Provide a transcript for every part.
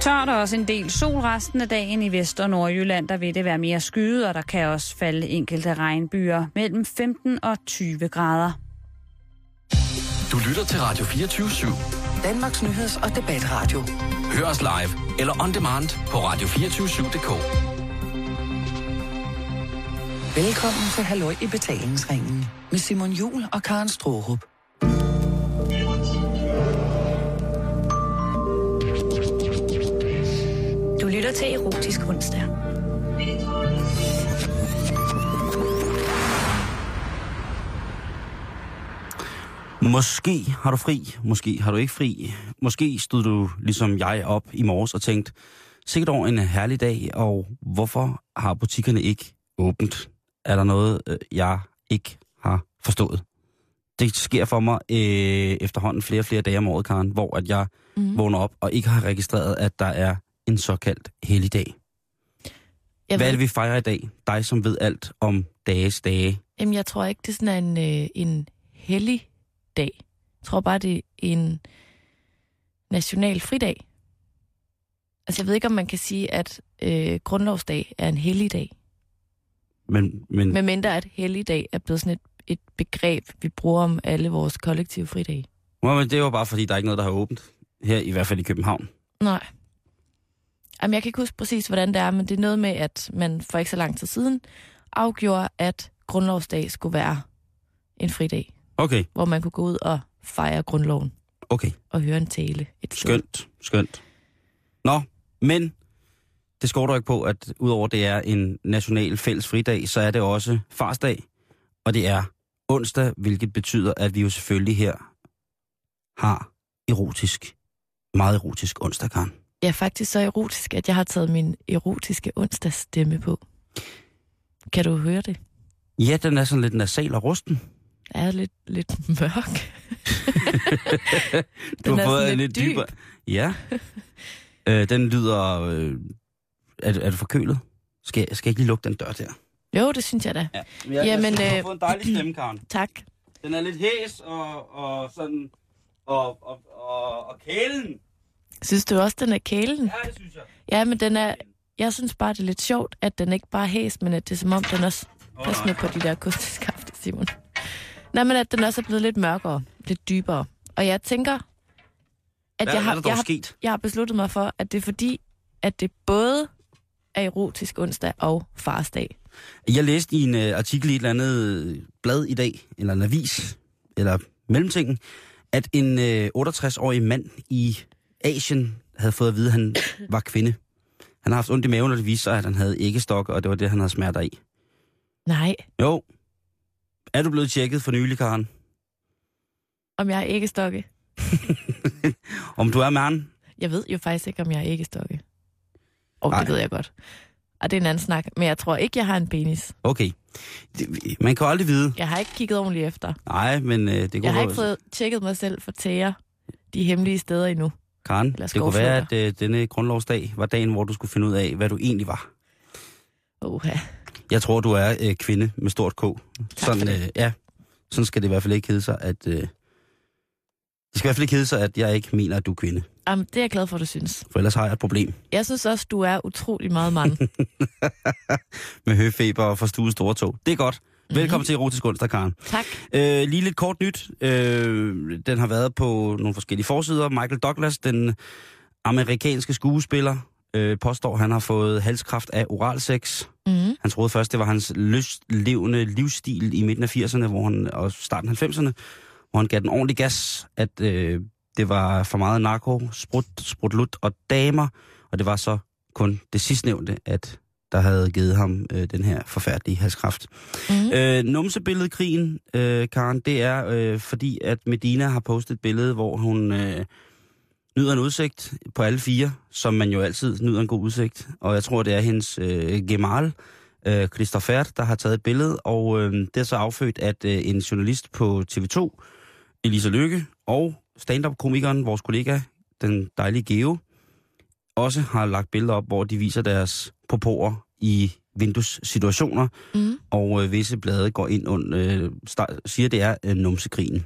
Tørt og også en del sol resten af dagen i Vest- og Nordjylland. Der vil det være mere skyet, og der kan også falde enkelte regnbyer mellem 15 og 20 grader. Du lytter til Radio 24-7. Danmarks Nyheds- og Debatradio. Hør os live eller on demand på radio247.dk. Velkommen til Halløj i betalingsringen med Simon Jul og Karen Strohrup. Lytter til Erotisk Onsdag. Måske har du fri, måske har du ikke fri. Måske stod du ligesom jeg op i morges og tænkte, sikkert over en herlig dag, og hvorfor har butikkerne ikke åbent? Er der noget, øh, jeg ikke har forstået? Det sker for mig øh, efterhånden flere og flere dage om året, Karen, hvor at jeg mm. vågner op og ikke har registreret, at der er en såkaldt helligdag. Jeg Hvad er det, vi fejrer i dag? Dig, som ved alt om dages dage. jamen, jeg tror ikke, det er sådan en, øh, en hellig dag. Jeg tror bare, det er en national fridag. Altså, jeg ved ikke, om man kan sige, at øh, grundlovsdag er en hellig dag. Men, men Med mindre at helligdag er blevet sådan et, et begreb, vi bruger om alle vores kollektive fridage. Nå, men det var bare fordi, der er ikke noget, der har åbent. Her i hvert fald i København. Nej. Jamen, jeg kan ikke huske præcis, hvordan det er, men det er noget med, at man for ikke så lang tid siden afgjorde, at grundlovsdag skulle være en fridag, Okay, hvor man kunne gå ud og fejre grundloven okay. og høre en tale et sted. Skønt, skønt. Nå, men det skorter ikke på, at udover det er en national fælles fridag, så er det også farsdag, og det er onsdag, hvilket betyder, at vi jo selvfølgelig her har erotisk, meget erotisk onsdag, Karen. Jeg er faktisk så erotisk, at jeg har taget min erotiske onsdagsstemme på. Kan du høre det? Ja, den er sådan lidt nasal og rusten. Jeg er lidt, lidt mørk. Du Den har er fået en lidt dyb. dybere. Ja. øh, den lyder... Øh, er, du- er du forkølet? Skal, jeg- skal jeg ikke lige lukke den dør der? Jo, det synes jeg da. Ja. jeg Jamen, synes, du har øh, fået en dejlig stemme, Karen. Tak. Den er lidt hæs og, og sådan... Og, og, og, og kælen. Synes du også, den er kælen? Ja, det synes jeg. Ja, men den er... Jeg synes bare, det er lidt sjovt, at den ikke bare hæs, men at det er som om, den også... Pas nu på de der kosteskafte, Simon. Nej, men at den også er blevet lidt mørkere, lidt dybere. Og jeg tænker, at Hvad jeg har, jeg, har, sket? jeg har besluttet mig for, at det er fordi, at det både er erotisk onsdag og farsdag. Jeg læste i en uh, artikel i et eller andet øh, blad i dag, eller en avis, eller mellemtingen, at en uh, 68-årig mand i Asien havde fået at vide, at han var kvinde. Han har haft ondt i maven, og det viste sig, at han havde æggestok, og det var det, han havde smerter i. Nej, Jo. Er du blevet tjekket for nylig, Karen? om jeg er ikke stokke. Om du er mand? Jeg ved jo faktisk ikke, om jeg er ikke stokke. Og det ved jeg godt. Og det er en anden snak. Men jeg tror ikke, jeg har en penis. Okay. Det, man kan aldrig vide. Jeg har ikke kigget ordentligt efter. Nej, men uh, det kunne Jeg har ikke fået tjekket mig selv for tæer de hemmelige steder endnu. Karen, det kunne være, at uh, denne grundlovsdag var dagen, hvor du skulle finde ud af, hvad du egentlig var. Oha. Jeg tror, du er øh, kvinde med stort K. Sådan, øh, ja, sådan skal det i hvert fald ikke hedde sig, at... Øh, det skal i hvert fald ikke hedde sig, at jeg ikke mener, at du er kvinde. Jamen, det er jeg glad for, du synes. For ellers har jeg et problem Jeg synes også, du er utrolig meget mand. med høfeber og forstuet store tog. Det er godt. Mhm. Velkommen til Erotisk Onsdag, Karen. tak. Øh, lige lidt kort nyt. Øh, den har været på nogle forskellige forsider. Michael Douglas, den amerikanske skuespiller, øh, påstår, han har fået halskræft af oralsex. Mm. Han troede først, det var hans lystlevende livsstil i midten af 80'erne hvor han, og starten af 90'erne, hvor han gav den ordentlig gas, at øh, det var for meget narko, sprut, sprutlut og damer, og det var så kun det sidstnævnte, at der havde givet ham øh, den her forfærdelige halskræft. Mm. Øh, numsebilledkrigen, øh, Karen, det er øh, fordi, at Medina har postet et billede, hvor hun øh, nyder en udsigt på alle fire, som man jo altid nyder en god udsigt. Og jeg tror, det er hendes øh, gemal, øh, Christopher, der har taget et billede, og øh, det er så affødt, at øh, en journalist på TV2, Elisa Lykke, og stand-up-komikeren, vores kollega, den dejlige Geo, også har lagt billeder op, hvor de viser deres popoer i vinduessituationer, Mm. og øh, visse blade går ind og øh, start, siger, det er øh, numsekrigen,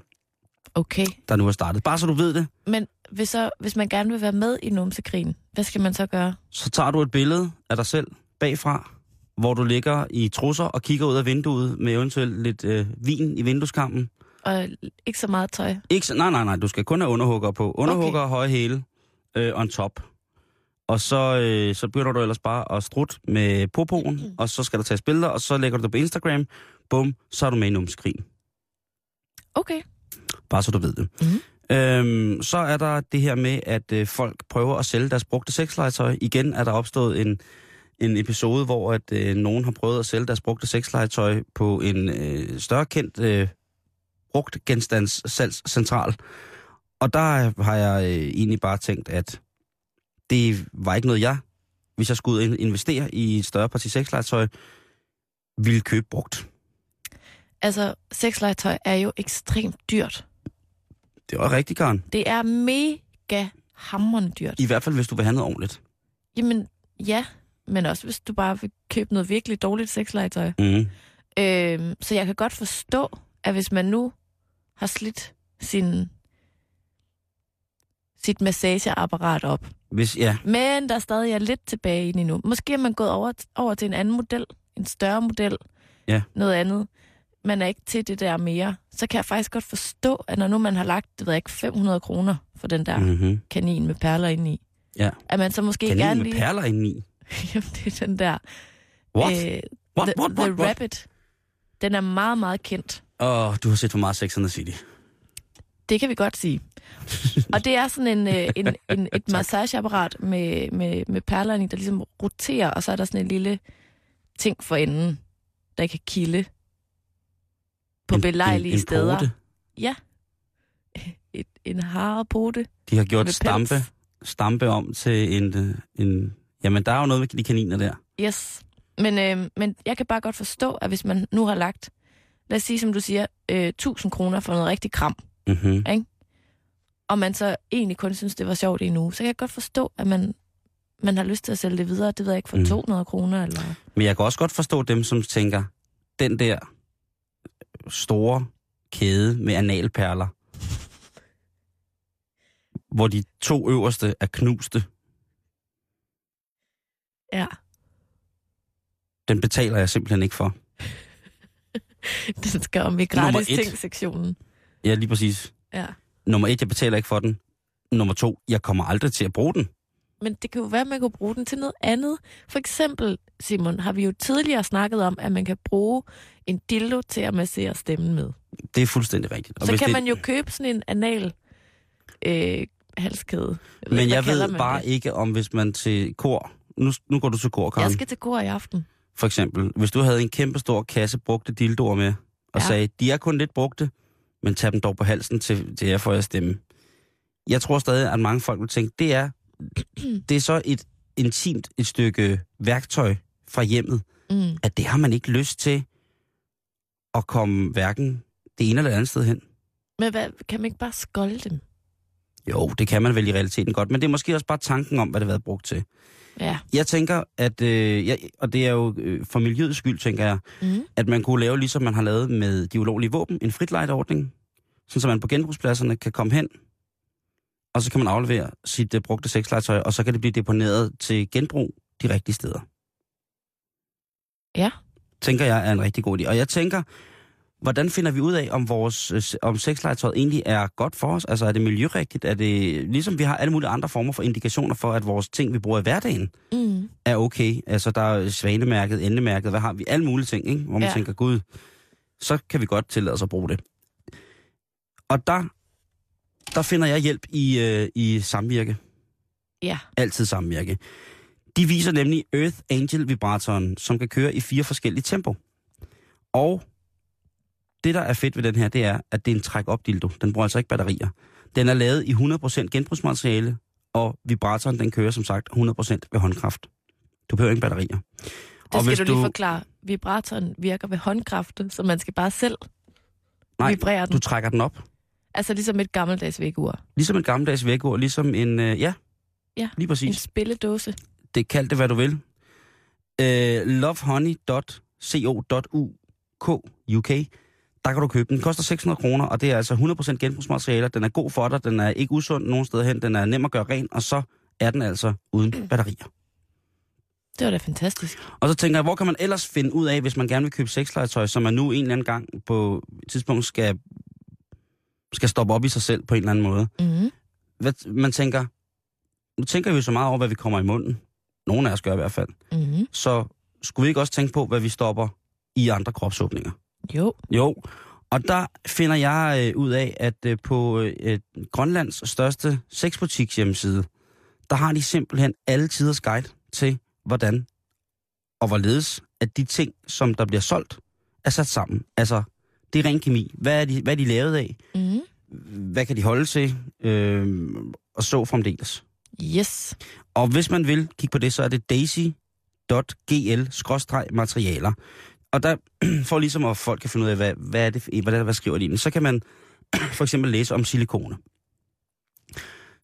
Okay. der nu er startet. Bare så du ved det. Men hvis, så, hvis man gerne vil være med i numsekrigen, hvad skal man så gøre? Så tager du et billede af dig selv bagfra, hvor du ligger i trusser og kigger ud af vinduet med eventuelt lidt øh, vin i vindueskampen. Og ikke så meget tøj. Ikke, så- nej, nej, nej, du skal kun have underhugger på. Underhugger og høje hæle øh, on top. Og så, øh, så begynder du ellers bare at strutte med popoen, og så skal der tages billeder, og så lægger du det på Instagram. Bum, så er du med i numskrigen. Okay. Bare så du ved det. Mhm. Øhm, så er der det her med, at øh, folk prøver at sælge deres brugte sexlegetøj. Igen er der opstået en, en episode, hvor at øh, nogen har prøvet at sælge deres brugte sexlegetøj på en øh, større kendt øh, brugt genstandssalgscentral. Og der har jeg øh, egentlig bare tænkt, at det var ikke noget, jeg, hvis jeg skulle ud og investere i et større parti sexlegetøj, ville købe brugt. Altså, sexlegetøj er jo ekstremt dyrt. Det var rigtig Karen. Det er mega hammerende dyrt. I hvert fald, hvis du vil have noget ordentligt. Jamen, ja. Men også hvis du bare vil købe noget virkelig dårligt sexlegetøj. Mm. Øhm, så jeg kan godt forstå, at hvis man nu har slidt sin, sit massageapparat op, Hvis, ja, men der stadig er lidt tilbage inde nu. Måske er man gået over, over til en anden model, en større model, Ja. noget andet. Man er ikke til det der mere. Så kan jeg faktisk godt forstå, at når nu man har lagt, det ved jeg ikke, 500 kroner for den der mm. mm-hmm. kanin med perler indeni, Ja. at man så måske Kanin gerne med lige... perler indeni. Jamen, det er den der... What? Øh, What, the, what, the what, what? Rabbit. Den er meget, meget kendt. Åh, oh, du har set for meget Sex and the City. Det kan vi godt sige. Og det er sådan en, øh, en, en, et massageapparat med, med, med perler i, der ligesom roterer, og så er der sådan en lille ting for enden, der kan kilde på En- belejlige en, en steder. Pote. Ja. Et, en harepote. De har gjort stampe, pels. stampe om til en, øh, en... Jamen, der er jo noget med de kaniner der. Yes. Men, øh, men jeg kan bare godt forstå, at hvis man nu har lagt, lad os sige, som du siger, øh, 1000 kroner for noget rigtig kram, Mm-hmm. og man så egentlig kun synes, det var sjovt i en uge, så kan jeg godt forstå, at man, man har lyst til at sælge det videre, det ved jeg ikke, for Mm. mm. 200 kroner, eller... Men jeg kan også godt forstå dem, som tænker, den der store kæde med analperler, hvor de to øverste er knuste, Ja, den betaler jeg simpelthen ikke for. den skal om i gratis ting-sektionen. Ja, lige præcis. Ja. Nummer et, jeg betaler ikke for den. Nummer to, jeg kommer aldrig til at bruge den. Men det kan jo være, at man kan bruge den til noget andet. For eksempel, Simon, har vi jo tidligere snakket om, at man kan bruge en dildo til at massere stemmen med. Det er fuldstændig rigtigt. Så hvis kan det, man jo købe sådan en anal øh, halskæde. Jeg Men jeg ved bare det? ikke, om hvis man til kor... Nu, nu går du til kor, Karen. Jeg skal til kor i aften. For eksempel, hvis du havde en kæmpe stor kasse brugte dildoer med, og ja. sagde, de er kun lidt brugte, men tag dem dog på halsen til, til jer for at stemme. Jeg tror stadig, at mange folk vil tænke, det er, det er så et intimt et stykke værktøj fra hjemmet, Mm. at det har man ikke lyst til at komme hverken det ene eller det andet sted hen. Men hvad, kan man ikke bare skolde dem? Jo, det kan man vel i realiteten godt, men det er måske også bare tanken om, hvad det har været brugt til. Ja. Jeg tænker, at, øh, jeg, og det er jo øh, for miljøets skyld, tænker jeg, Mm. at man kunne lave, ligesom man har lavet med de ulovlige våben, en fritlejdeordning, sådan så man på genbrugspladserne kan komme hen, og så kan man aflevere sit uh, brugte sexlegetøj, og så kan det blive deponeret til genbrug de rigtige steder. Ja. Tænker jeg er en rigtig god idé. Og jeg tænker, hvordan finder vi ud af, om vores øh, om sexlegetøjet egentlig er godt for os? Altså er det miljørigtigt? Er det, ligesom vi har alle mulige andre former for indikationer for, at vores ting, vi bruger i hverdagen, Mm. er okay. Altså, der er svanemærket, endemærket, hvad har vi? Alle mulige ting, ikke? Hvor man ja. tænker, gud, så kan vi godt tillade os at bruge det. Og der, der finder jeg hjælp i, øh, i samvirke. Ja. Altid samvirke. De viser nemlig Earth Angel vibratoren, som kan køre i fire forskellige tempo. Og det, der er fedt ved den her, det er, at det er en træk-op dildo. Den bruger altså ikke batterier. Den er lavet i 100% genbrugsmateriale, og vibratoren, den kører som sagt 100% ved håndkraft. Du behøver ingen batterier. Det Og skal hvis du lige du- forklare. Vibratoren virker ved håndkraft, så man skal bare selv Nej, vibrere den. du trækker den op. Altså ligesom et gammeldags vægur. Ligesom et gammeldags vækord, ligesom en, øh, ja, Ja, lige En præcis. spilledåse. Det kald det, hvad du vil. Øh, lovehoney.co.uk UK. Der kan du købe den. Den koster 600 kroner, og det er altså 100% genbrugsmaterialer. Den er god for dig, den er ikke usund nogen steder hen, den er nem at gøre ren, og så er den altså uden batterier. Det var da fantastisk. Og så tænker jeg, hvor kan man ellers finde ud af, hvis man gerne vil købe sexlegetøj, som man nu en eller anden gang på et tidspunkt skal, skal stoppe op i sig selv på en eller anden måde. Mm-hmm. Hvad, man tænker, nu tænker vi jo så meget over, hvad vi kommer i munden. Nogle af os gør i hvert fald. Mm-hmm. Så skulle vi ikke også tænke på, hvad vi stopper i andre kropsåbninger? Jo. Jo, og der finder jeg øh, ud af, at øh, på øh, Grønlands største sexbutiks hjemmeside, der har de simpelthen alle tiders guide til, hvordan og hvorledes, at de ting, som der bliver solgt, er sat sammen. Altså, det er ren kemi. Hvad er de, hvad er de lavet af? Mm-hmm. Hvad kan de holde til? Øh, og så fremdeles. Yes. Og hvis man vil kigge på det, så er det daisy.gl-materialer. Og der, for ligesom at folk kan finde ud af, hvad, hvad, er det, hvad, hvad skriver de så kan man for eksempel læse om silikone.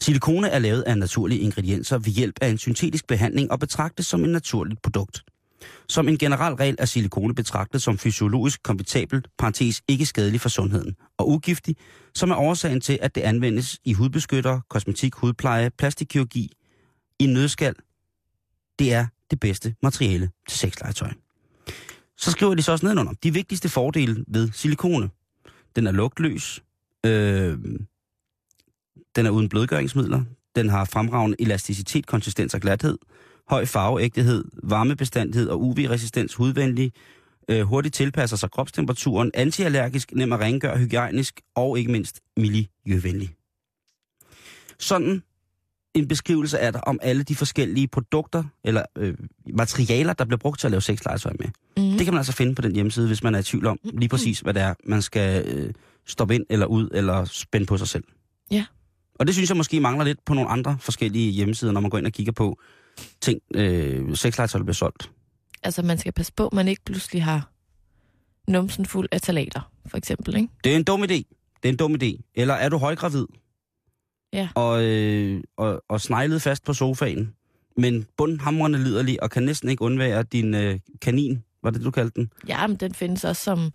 Silikone er lavet af naturlige ingredienser ved hjælp af en syntetisk behandling og betragtes som et naturligt produkt. Som en generel regel er silikone betragtet som fysiologisk kompatibel, parentes ikke skadelig for sundheden, og ugiftig, som er årsagen til, at det anvendes i hudbeskytter, kosmetik, hudpleje, plastikkirurgi, i nødskal. Det er det bedste materiale til sexlegetøj. Så skriver de så også nedenunder. De vigtigste fordele ved silikone. Den er lugtløs. Øh, den er uden blødgøringsmidler. Den har fremragende elasticitet, konsistens og glathed. Høj farveægtighed, varmebestandighed og UV-resistens, hudvenlig. Øh, hurtigt tilpasser sig kropstemperaturen. Antiallergisk, nem at rengøre, hygiejnisk og ikke mindst miljøvenlig. Sådan en beskrivelse er der om alle de forskellige produkter eller øh, materialer, der bliver brugt til at lave sexlegetøj med. Mm-hmm. Det kan man altså finde på den hjemmeside, hvis man er i tvivl om lige præcis, hvad det er, man skal øh, stoppe ind eller ud eller spænde på sig selv. Ja. Og det synes jeg måske mangler lidt på nogle andre forskellige hjemmesider, når man går ind og kigger på ting, øh, sexlegetøj, der bliver solgt. Altså, man skal passe på, at man ikke pludselig har numsen fuld af talater, for eksempel, ikke? Det er en dum idé. Det er en dum idé. Eller er du højgravid? Ja. Og, øh, og, og sneglet fast på sofaen, men bundhamrende liderlig og kan næsten ikke undvære din øh, kanin, var det du kaldte den? Ja, men den findes også som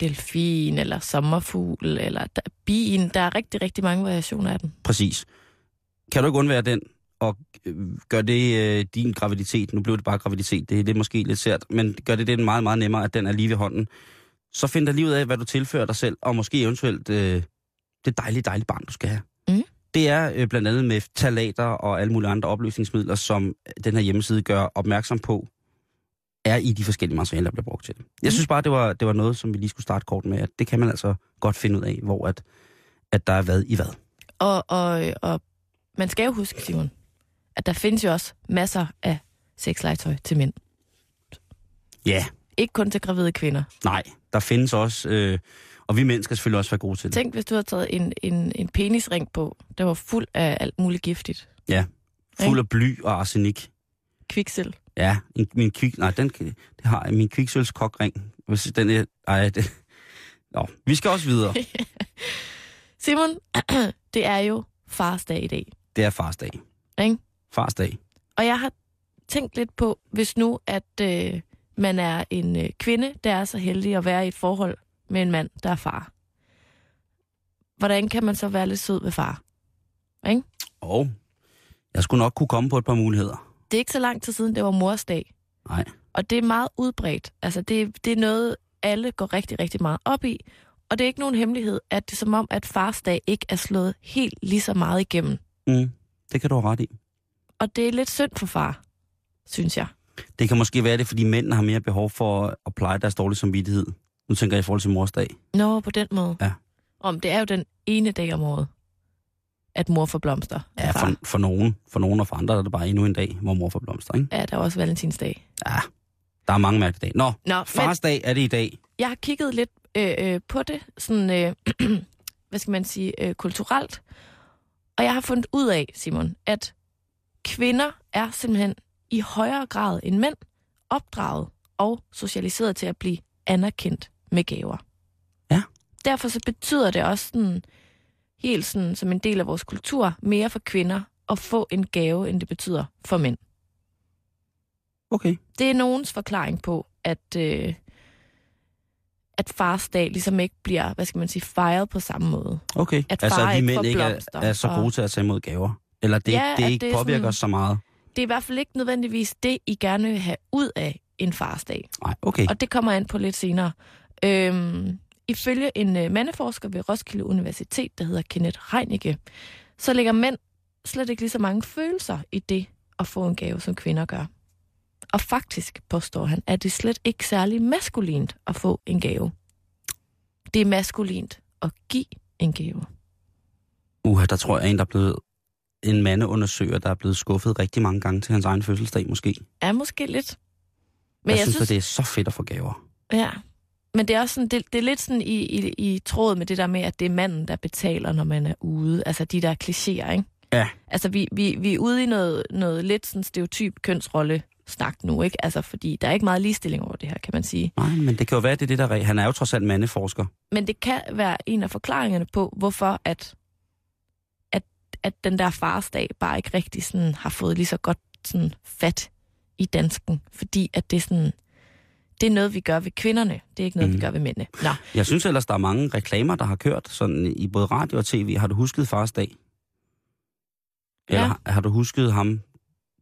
delfin, eller sommerfugl, eller der, bien. Der er rigtig, rigtig mange variationer af den. Præcis. Kan du ikke undvære den, og øh, gør det øh, din graviditet, nu blev det bare graviditet, det, det er måske lidt sært, men gør det det meget, meget nemmere, at den er lige ved hånden. Så find dig lige ud af, hvad du tilfører dig selv, og måske eventuelt øh, det dejlige, dejlige barn, du skal have. Mm. Det er øh, blandt andet med talater og alle mulige andre opløsningsmidler, som den her hjemmeside gør opmærksom på, er i de forskellige materialer, der bliver brugt til det. Jeg synes bare, det var, det var noget, som vi lige skulle starte kort med, at det kan man altså godt finde ud af, hvor at, at der er hvad i hvad. Og, og, og man skal jo huske, Simon, at der findes jo også masser af sexlegetøj til mænd. Ja, Ikke kun til gravide kvinder. nej, der findes også, øh, og vi mænd skal selvfølgelig også være gode til det. Tænk, hvis du havde taget en, en, en penisring på, der var fuld af alt muligt giftigt. Ja, fuld af bly og arsenik. Kviksel. Ja, en, min kvik... Nej, den, det har jeg. Min kviksølskokring. Hvis den er... Ej, det... Nå, vi skal også videre. Simon, det er jo farsdag i dag. Det er farsdag. Ikke? Farsdag. Og jeg har tænkt lidt på, hvis nu, at øh, man er en øh, kvinde, der er så heldig at være i et forhold med en mand, der er far. Hvordan kan man så være lidt sød ved far? Ikke? Og jeg skulle nok kunne komme på et par muligheder. Det er ikke så lang tid siden, det var mors dag. Nej. Og det er meget udbredt. Altså, det, det er noget, alle går rigtig, rigtig meget op i. Og det er ikke nogen hemmelighed, at det er som om, at fars dag ikke er slået helt lige så meget igennem. Mm, det kan du have ret i. Og det er lidt synd for far, synes jeg. Det kan måske være det, fordi mændene har mere behov for at pleje deres dårlige samvittighed. Nu tænker jeg i forhold til mors dag. Nå, på den måde. Ja. Om det er jo den ene dag om året, at mor får blomster. Ja, for, for nogen. For nogen og for andre er det bare endnu en dag, hvor mor får blomster, ikke? Ja, der er også valentinsdag. Ja, der er mange mærkedage. Nå, Nå, men fars dag er det i dag. jeg har kigget lidt øh, øh, på det, sådan, øh, hvad skal man sige, øh, kulturelt. Og jeg har fundet ud af, Simon, at kvinder er simpelthen i højere grad end mænd opdraget og socialiseret til at blive anerkendt med gaver. Ja. Derfor så betyder det også sådan, helt sådan, som en del af vores kultur mere for kvinder at få en gave, end det betyder for mænd. Okay. Det er nogens forklaring på, at, øh, at fars dag ligesom ikke bliver, hvad skal man sige, fejret på samme måde. Okay. At altså, at vi mænd ikke er, er så og- gode til at tage imod gaver. Eller det, Ja, det ikke det er påvirker sådan- os så meget. Det er i hvert fald ikke nødvendigvis det, I gerne vil have ud af en farsdag. Nej, okay. Og det kommer ind på lidt senere. Øhm, ifølge en øh, mandeforsker ved Roskilde Universitet, der hedder Kenneth Reinicke, så lægger mænd slet ikke lige så mange følelser i det at få en gave, som kvinder gør. Og faktisk, påstår han, er det slet ikke særlig maskulint at få en gave. Det er maskulint at give en gave. Uha, der tror jeg en, der er blevet en mandeundersøger, der er blevet skuffet rigtig mange gange til hans egen fødselsdag, måske. Er måske lidt. Men jeg, jeg synes, synes, at det er så fedt at få gaver. Ja, men det er også sådan, det, det er lidt sådan i, i, i tråd med det der med, at det er manden, der betaler, når man er ude. Altså de der klichéer, ikke? Ja. Altså vi, vi, vi er ude i noget, noget lidt sådan stereotyp kønsrolle snak nu, ikke? Altså fordi der er ikke meget ligestilling over det her, kan man sige. Nej, men det kan jo være, at det er det, der er. Han er jo trods alt mandeforsker. Men det kan være en af forklaringerne på, hvorfor at, at, at den der farsdag bare ikke rigtig sådan har fået lige så godt sådan fat i dansken. Fordi at det sådan, det er noget, vi gør ved kvinderne. Det er ikke noget, mm. Vi gør ved mændene. Nå, Jeg synes ellers, der er mange reklamer, der har kørt sådan i både radio og tv. Har du husket fars dag? Eller Ja. har, har du husket ham,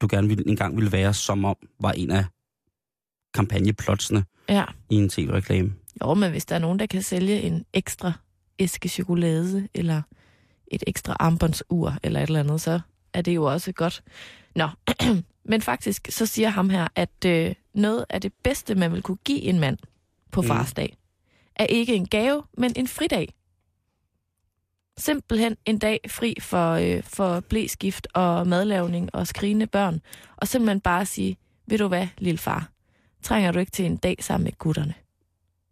du gerne ville, engang ville være, som om var en af kampagneplotsene ja. i en tv-reklame? Jo, men hvis der er nogen, der kan sælge en ekstra æske chokolade, eller et ekstra armbåndsur, eller et eller andet, så er det jo også godt. Nå, men faktisk, så siger ham her, at øh, noget af det bedste, man vil kunne give en mand på Mm. farsdag, er ikke en gave, men en fridag. Simpelthen en dag fri for, øh, for blæskift og madlavning og skrigende børn. Og simpelthen bare sige, ved du hvad, lille far, trænger du ikke til en dag sammen med gutterne?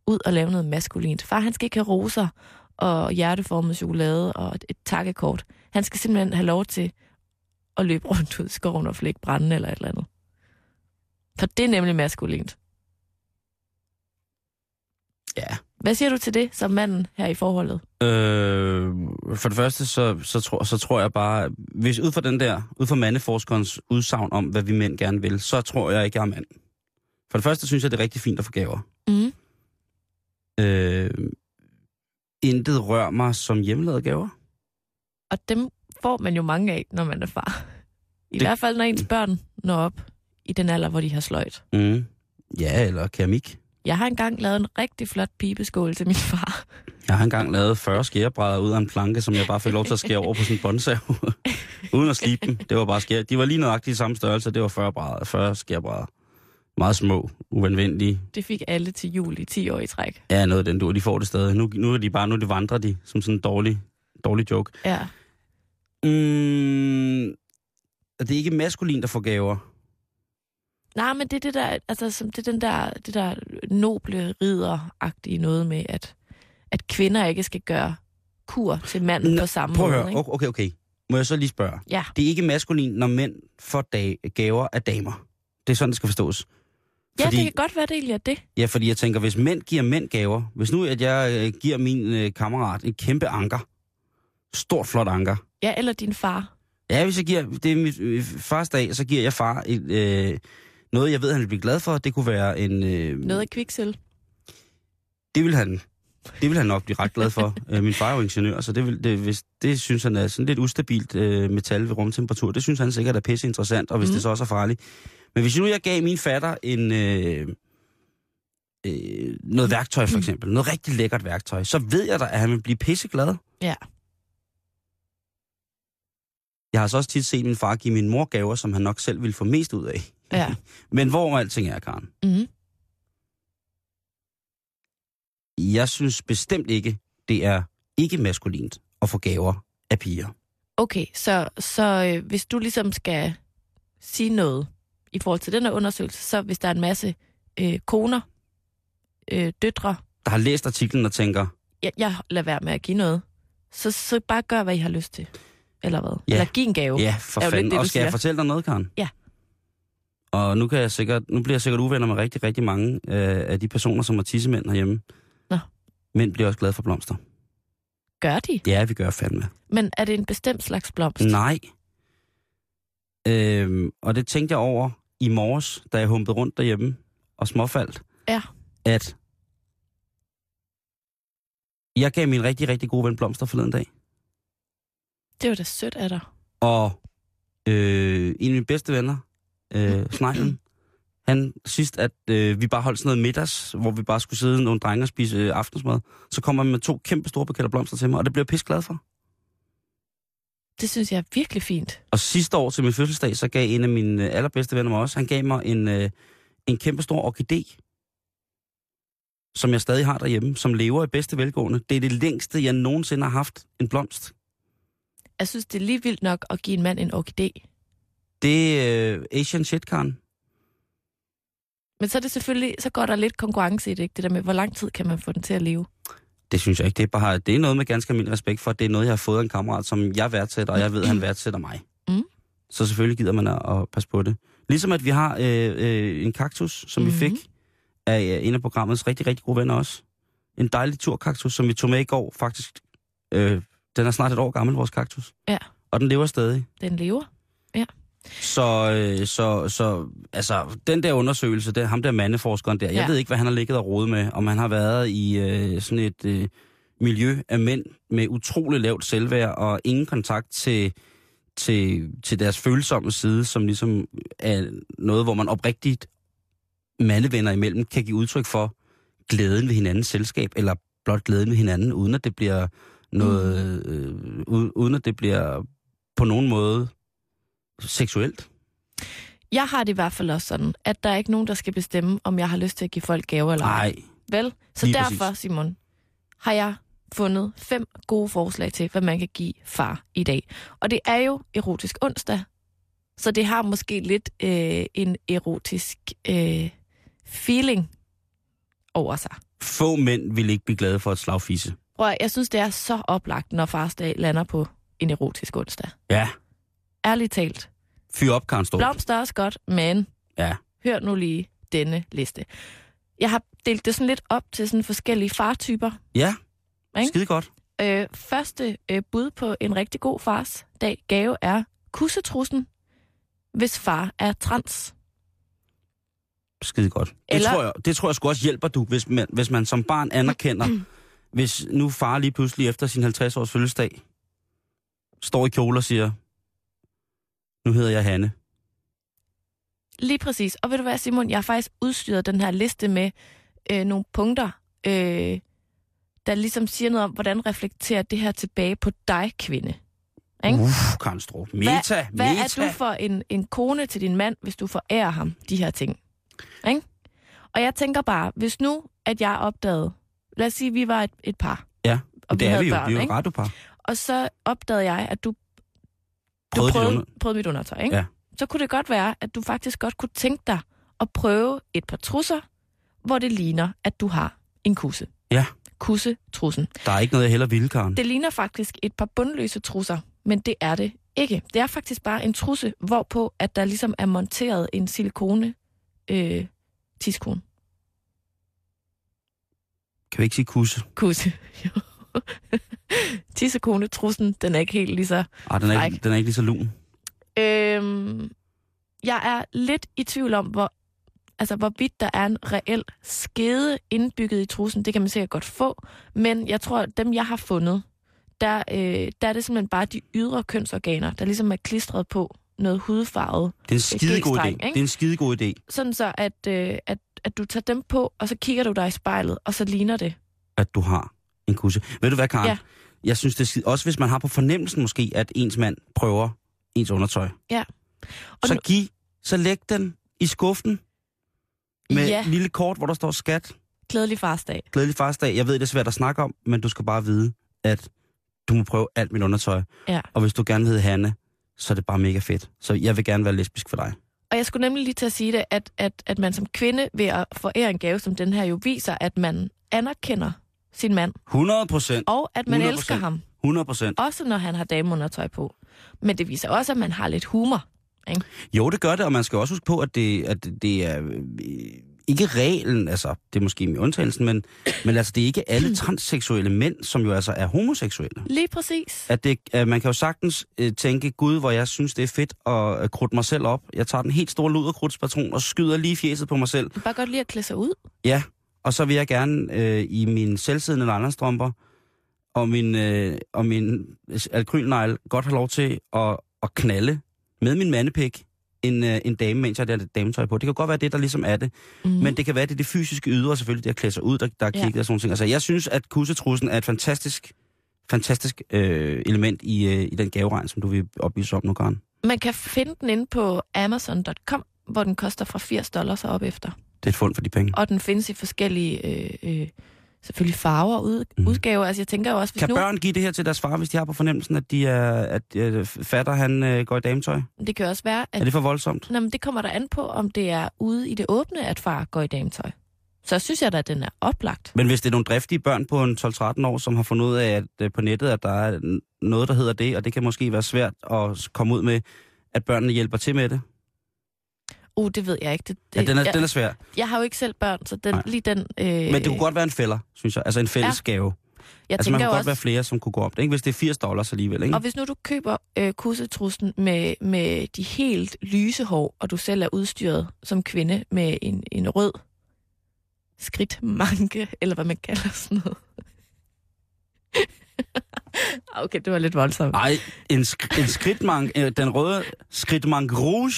ud og lave noget maskulint. Far, han skal ikke have roser og hjerteformet chokolade og et, takkekort. Han skal simpelthen have lov til at løbe rundt ud i skoven og flække brænde eller et eller andet. For det er nemlig maskulint. Ja. Hvad siger du til det som manden her i forholdet? Øh, for det første, så, så, tror, så tror jeg bare, hvis ud fra den der, ud fra mandeforskerens udsagn om, hvad vi mænd gerne vil, så tror jeg ikke, jeg er mand. For det første synes jeg, det er rigtig fint at få gaver. Mm. Øh, intet rør mig som hjemmelavede gaver. Og dem får man jo mange af, når man er far. I Det- det... hvert fald, når ens børn når op i den alder, hvor de har sløjt. Mm. Ja, eller keramik. Jeg har engang lavet en rigtig flot pibeskål til min far. Jeg har engang lavet 40 skærebrædder ud af en planke, som jeg bare fik lov til at skære over på sådan en båndsav. Uden at slibe dem. Det var bare skære. De var lige nøjagtigt i samme størrelse. Det var 40, brædder, 40 skærebrædder. Meget små, uvenvendige. Det fik alle til jul i 10 år i træk. Ja, noget af den du, de får det stadig. Nu, nu er de bare, nu de vandrer de, som sådan en dårlig, dårlig joke. Ja. Mm, det er ikke maskulin, der får gaver. Nej, men det er det der, altså, som det er den der, det der noble ridderagtige noget med, at, at kvinder ikke skal gøre kur til manden Nå, på samme Prøv at måde. høre. ikke? Okay, okay. Må jeg så lige spørge? Ja. Det er ikke maskulin, når mænd får dag, gaver af damer. Det er sådan, det skal forstås. Ja, Fordi- det kan godt være, det egentlig er det. Ja, fordi jeg tænker, hvis mænd giver mænd gaver, hvis nu at jeg øh, giver min øh, kammerat et kæmpe anker, stort flot anker, Ja, eller din far. ja, hvis jeg giver, det er mit øh, fars dag, så giver jeg far et, øh, noget, jeg ved, han vil blive glad for. Det kunne være en... Øh, Noget af kviksel. Det vil han, det vil han nok blive ret glad for. Øh, min far er jo ingeniør, så det, vil, det, hvis, det synes han er sådan lidt ustabilt øh, metal ved rumtemperatur. Det synes han sikkert er pisse interessant, og hvis mm. Mm. det så også er farligt. Men hvis nu jeg gav min fatter en... Øh, øh, noget værktøj for eksempel, noget rigtig lækkert værktøj, så ved jeg da, at han vil blive pisseglad. Ja. Jeg har så også tit set min far give min mor gaver, som han nok selv ville få mest ud af. Ja. Men hvor alting er, Karen? Mm-hmm. Jeg synes bestemt ikke, det er ikke maskulint at få gaver af piger. Okay, så, så øh, hvis du ligesom skal sige noget i forhold til den her undersøgelse, så hvis der er en masse øh, koner, øh, døtre, Der har læst artiklen og tænker, jeg, jeg lader være med at give noget, så, så bare gør, hvad I har lyst til. Eller hvad? Ja. Eller giv en gave. ja, for fanden. det, Og skal jeg siger. fortælle dig noget, Karen? Ja. Og nu, kan jeg sikkert, nu bliver jeg sikkert uvenner med rigtig, rigtig mange øh, af de personer, som er tissemænd herhjemme. Nå. Mænd bliver også glade for blomster. Gør de? Ja, vi gør fandme. Men er det en bestemt slags blomst? Nej. Øhm, og det tænkte jeg over i morges, da jeg humpede rundt derhjemme og småfaldt. Ja. At Jeg gav min rigtig, rigtig gode ven blomster forleden dag. Det var da sødt af dig. Og øh, en af mine bedste venner, øh, Sneglen, han sidst, at øh, vi bare holdt sådan noget middags, hvor vi bare skulle sidde nogle drenge og spise øh, aftensmad, så kommer han med to kæmpe store buketter blomster til mig, og det bliver jeg glad for. Det synes jeg er virkelig fint. Og sidste år til min fødselsdag, så gav en af mine øh, allerbedste venner mig også, han gav mig en, øh, en kæmpe stor orkidé, som jeg stadig har derhjemme, som lever i bedste velgående. Det er det længste, jeg nogensinde har haft en blomst. Jeg synes, det er lige vildt nok at give en mand en orkidé. Det øh, Asian shit, Karen. Men så er det selvfølgelig, så går der lidt konkurrence i det, ikke? Det der med, hvor lang tid kan man få den til at leve. Det synes jeg ikke. Det er, bare, det er noget med ganske almindelig respekt for, det er noget, jeg har fået af en kammerat, som jeg værdsætter, og jeg ved, at han værdsætter mig. Mm. Så selvfølgelig gider man at, at passe på det. Ligesom at vi har øh, øh, en kaktus, som mm-hmm. vi Mhm. fik af øh, en af programmets rigtig, rigtig gode venner også. En dejlig turkaktus, som vi tog med i går, faktisk. Øh, den er snart et år gammel, vores kaktus. Ja. Og den lever stadig. Den lever. Så, øh, så, så altså, den der undersøgelse, det, ham der mandeforskeren der, jeg Ja. ved ikke, hvad han har ligget og rodet med, om han har været i øh, sådan et øh, miljø af mænd med utrolig lavt selvværd og ingen kontakt til, til, til deres følsomme side, som ligesom er noget, hvor man oprigtigt mandevenner imellem kan give udtryk for glæden ved hinandens selskab, eller blot glæden ved hinanden, uden at det bliver noget, øh, u- uden at det bliver på nogen måde seksuelt. Jeg har det i hvert fald også sådan, at der er ikke nogen, der skal bestemme, om jeg har lyst til at give folk gaver eller ej. Nej, Vel? Så Lige derfor, præcis. Simon, har jeg fundet fem gode forslag til, hvad man kan give far i dag. Og det er jo erotisk onsdag, så det har måske lidt øh, en erotisk øh, feeling over sig. få mænd vil ikke blive glade for et slagfisse. Prøv, jeg synes, det er så oplagt, når farsdag lander på en erotisk onsdag. Ja, Ærligt talt. fyr op, Karen Storm. Blomster er også godt, men Ja. hør nu lige denne liste. Jeg har delt det sådan lidt op til sådan forskellige fartyper. Ja, Ikke? skide godt. Øh, første øh, bud på en rigtig god fars dag gave er kussetrussen, hvis far er trans. Skide godt. Det, Eller- tror jeg, det tror jeg sgu også hjælper du, hvis man, hvis man som barn anerkender, hvis nu far lige pludselig efter sin 50-års fødselsdag står i kjole og siger, nu hedder jeg Hanne. Lige præcis. Og ved du hvad, Simon, jeg har faktisk udstyret den her liste med øh, nogle punkter, øh, der ligesom siger noget om, hvordan reflekterer det her tilbage på dig, kvinde. Ikke? Uff, Karen Strup. Meta, hvad, hvad meta. er du for en, en kone til din mand, hvis du forærer ham de her ting? Ikke? Og jeg tænker bare, hvis nu, at jeg opdagede, lad os sige, at vi var et, et par, Ja, og det er havde vi jo. børn, vi er jo et radiopar. og så opdagede jeg, at du Prøvede dit prøvede, under- prøvede mit undertøj, ikke? Ja. så kunne det godt være, at du faktisk godt kunne tænke dig at prøve et par trusser, hvor det ligner, at du har en kusse. Ja. Kusse-trussen. Der er ikke noget, jeg heller vil, Karen. Det ligner faktisk et par bundløse trusser, men det er det ikke. Det er faktisk bare en trusse, hvorpå at der ligesom er monteret en silikone øh, tiskone. Kan vi ikke sige kusse? Kusse. Tissekone, trussen, den er ikke helt lige så Ah, den, er ikke, den er ikke lige så lun. Øhm, jeg er lidt i tvivl om, hvor, altså, hvorvidt der er en reel skede indbygget i trussen. Det kan man sikkert godt få. Men jeg tror, at dem, jeg har fundet, der, øh, der er det simpelthen bare de ydre kønsorganer, der ligesom er klistret på noget hudfarvet. Det er en skidegod idé. Ikke? Det er en skidegod idé, Sådan så, at, øh, at, at du tager dem på, og så kigger du dig i spejlet, og så ligner det. at du har en kusse. Ved du hvad, Karen? Ja. Jeg synes, det er skide... Også hvis man har på fornemmelsen måske, at ens mand prøver ens undertøj. Ja. Og så nu- giv, så læg den i skuffen med Ja. et lille kort, hvor der står skat. Glædelig farsdag. Glædelig farsdag. Jeg ved, det er svært at snakke om, men du skal bare vide, at du må prøve alt mit undertøj. Ja. Og hvis du gerne vil hedde Hanne, så er det bare mega fedt. Så jeg vil gerne være lesbisk for dig. Og jeg skulle nemlig lige til at sige det, at, at, at man som kvinde ved at forære en gave som den her jo viser, at man anerkender sin mand, 100 procent. og at man 100%. elsker ham, 100 procent. også når han har dameundertøj på. Men det viser også, at man har lidt humor. Jo, det gør det, og man skal også huske på, at det, at det er øh, ikke reglen, altså det er måske med undtagelsen, men, men altså det er ikke alle transseksuelle mænd, som jo altså er homoseksuelle. Lige præcis. At det, at man kan jo sagtens øh, tænke, gud, hvor jeg synes, det er fedt at øh, krudte mig selv op. Jeg tager den helt store luderkrudtspatron og skyder lige fjeset på mig selv. Bare godt lide at klæde sig ud. Ja, og så vil jeg gerne øh, i mine selvsiddende nylonstrømper og min, øh, og min alkrylnegl godt have lov til at, at knalde med min mandepik en, øh, en dame, mens jeg har det dametøj på. Det kan godt være det, der ligesom er det. Mm. Men det kan være, det det fysiske ydre, selvfølgelig, det at klæde sig ud, der, der er Ja. kigget og sådan nogle ting. Altså, jeg synes, at kussetrussen er et fantastisk, fantastisk øh, element i, øh, i den gaveregn, som du vil oplyse om nu, Karen. Man kan finde den inde på Amazon.com, hvor den koster fra 80 dollars og op efter. Det er et fund for de penge. Og den findes i forskellige, øh, øh, selvfølgelig farver ud, Mhm. udgaver. Altså jeg tænker jo også, hvis Kan nu... børn give det her til deres far, hvis de har på fornemmelsen, at, de er, at øh, fatter han øh, går i dametøj? Det kan også være, at Er det for voldsomt? Nå, men det kommer der an på, om det er ude i det åbne, at far går i dametøj. Så synes jeg da, at den er oplagt. Men hvis det er nogle driftige børn på en 12-13 år, som har fundet ud af at, øh, på nettet, at der er noget, der hedder det, og det kan måske være svært at komme ud med, at børnene hjælper til med det. Uh, det ved jeg ikke. Det, det, Ja, den er, jeg, den er svær. jeg har jo ikke selv børn, så den, Nej. lige den... Øh, Men det kunne godt være en fælder, synes jeg. Altså en fælles ja. gave. jeg Altså man kunne jo godt også, være flere, som kunne gå op. Ikke? Hvis det er 80 dollars alligevel, ikke? Og hvis nu du køber øh, kussetrussen med, med de helt lyse hår, og du selv er udstyret som kvinde med en, en rød skridtmanke, eller hvad man kalder sådan noget. okay, det var lidt voldsomt. Nej, en, sk- en skridtmank, øh, den røde skridtmank rouge,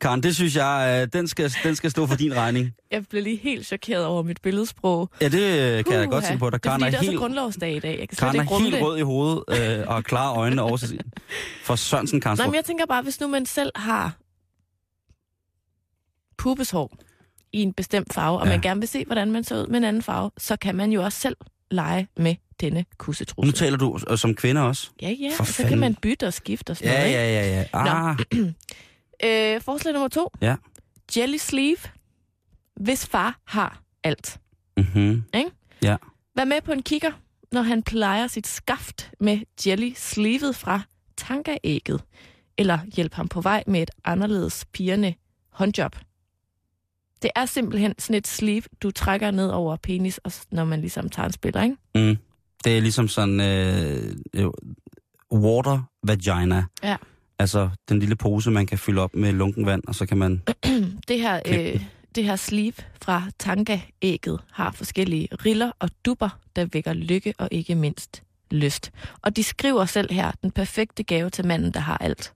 Karen, det synes jeg, øh, den skal, den skal stå for din regning. Jeg blev lige helt chokeret over mit billedsprog. Ja, det øh, kan jeg da godt se på dig. Det er Karen fordi, er det er helt, grundlovsdag i dag. Jeg kan Karen er helt det. rød i hovedet øh, og har klare øjne over sig. For Sørensen, Karen. Nej, men jeg tænker bare, hvis nu man selv har pubeshår i en bestemt farve, og Ja. man gerne vil se, hvordan man ser ud med en anden farve, så kan man jo også selv lege med denne kussetrusse. Nu taler du øh, som kvinde også. Ja, ja, For og så fanden. kan man bytte og skifte og sådan Ja, noget. ikke? ja, ja, ja. Ah, Øh, forslag nummer to. Ja. Jelly sleeve. Hvis far har alt. mm-hmm. Vær med på en kigger, når han plejer sit skaft med jelly sleevet fra tankaægget. Eller hjælp ham på vej med et anderledes pigerne håndjob. Det er simpelthen sådan et sleeve, du trækker ned over penis, og når man ligesom tager en spiller, ikke? Mm. Det er ligesom sådan øh, water vagina. Ja. Altså den lille pose, man kan fylde op med lunken vand, og så kan man... Det her, øh, det her sleeve fra tankaægget har forskellige riller og dupper, der vækker lykke og ikke mindst lyst. Og de skriver selv her, den perfekte gave til manden, der har alt.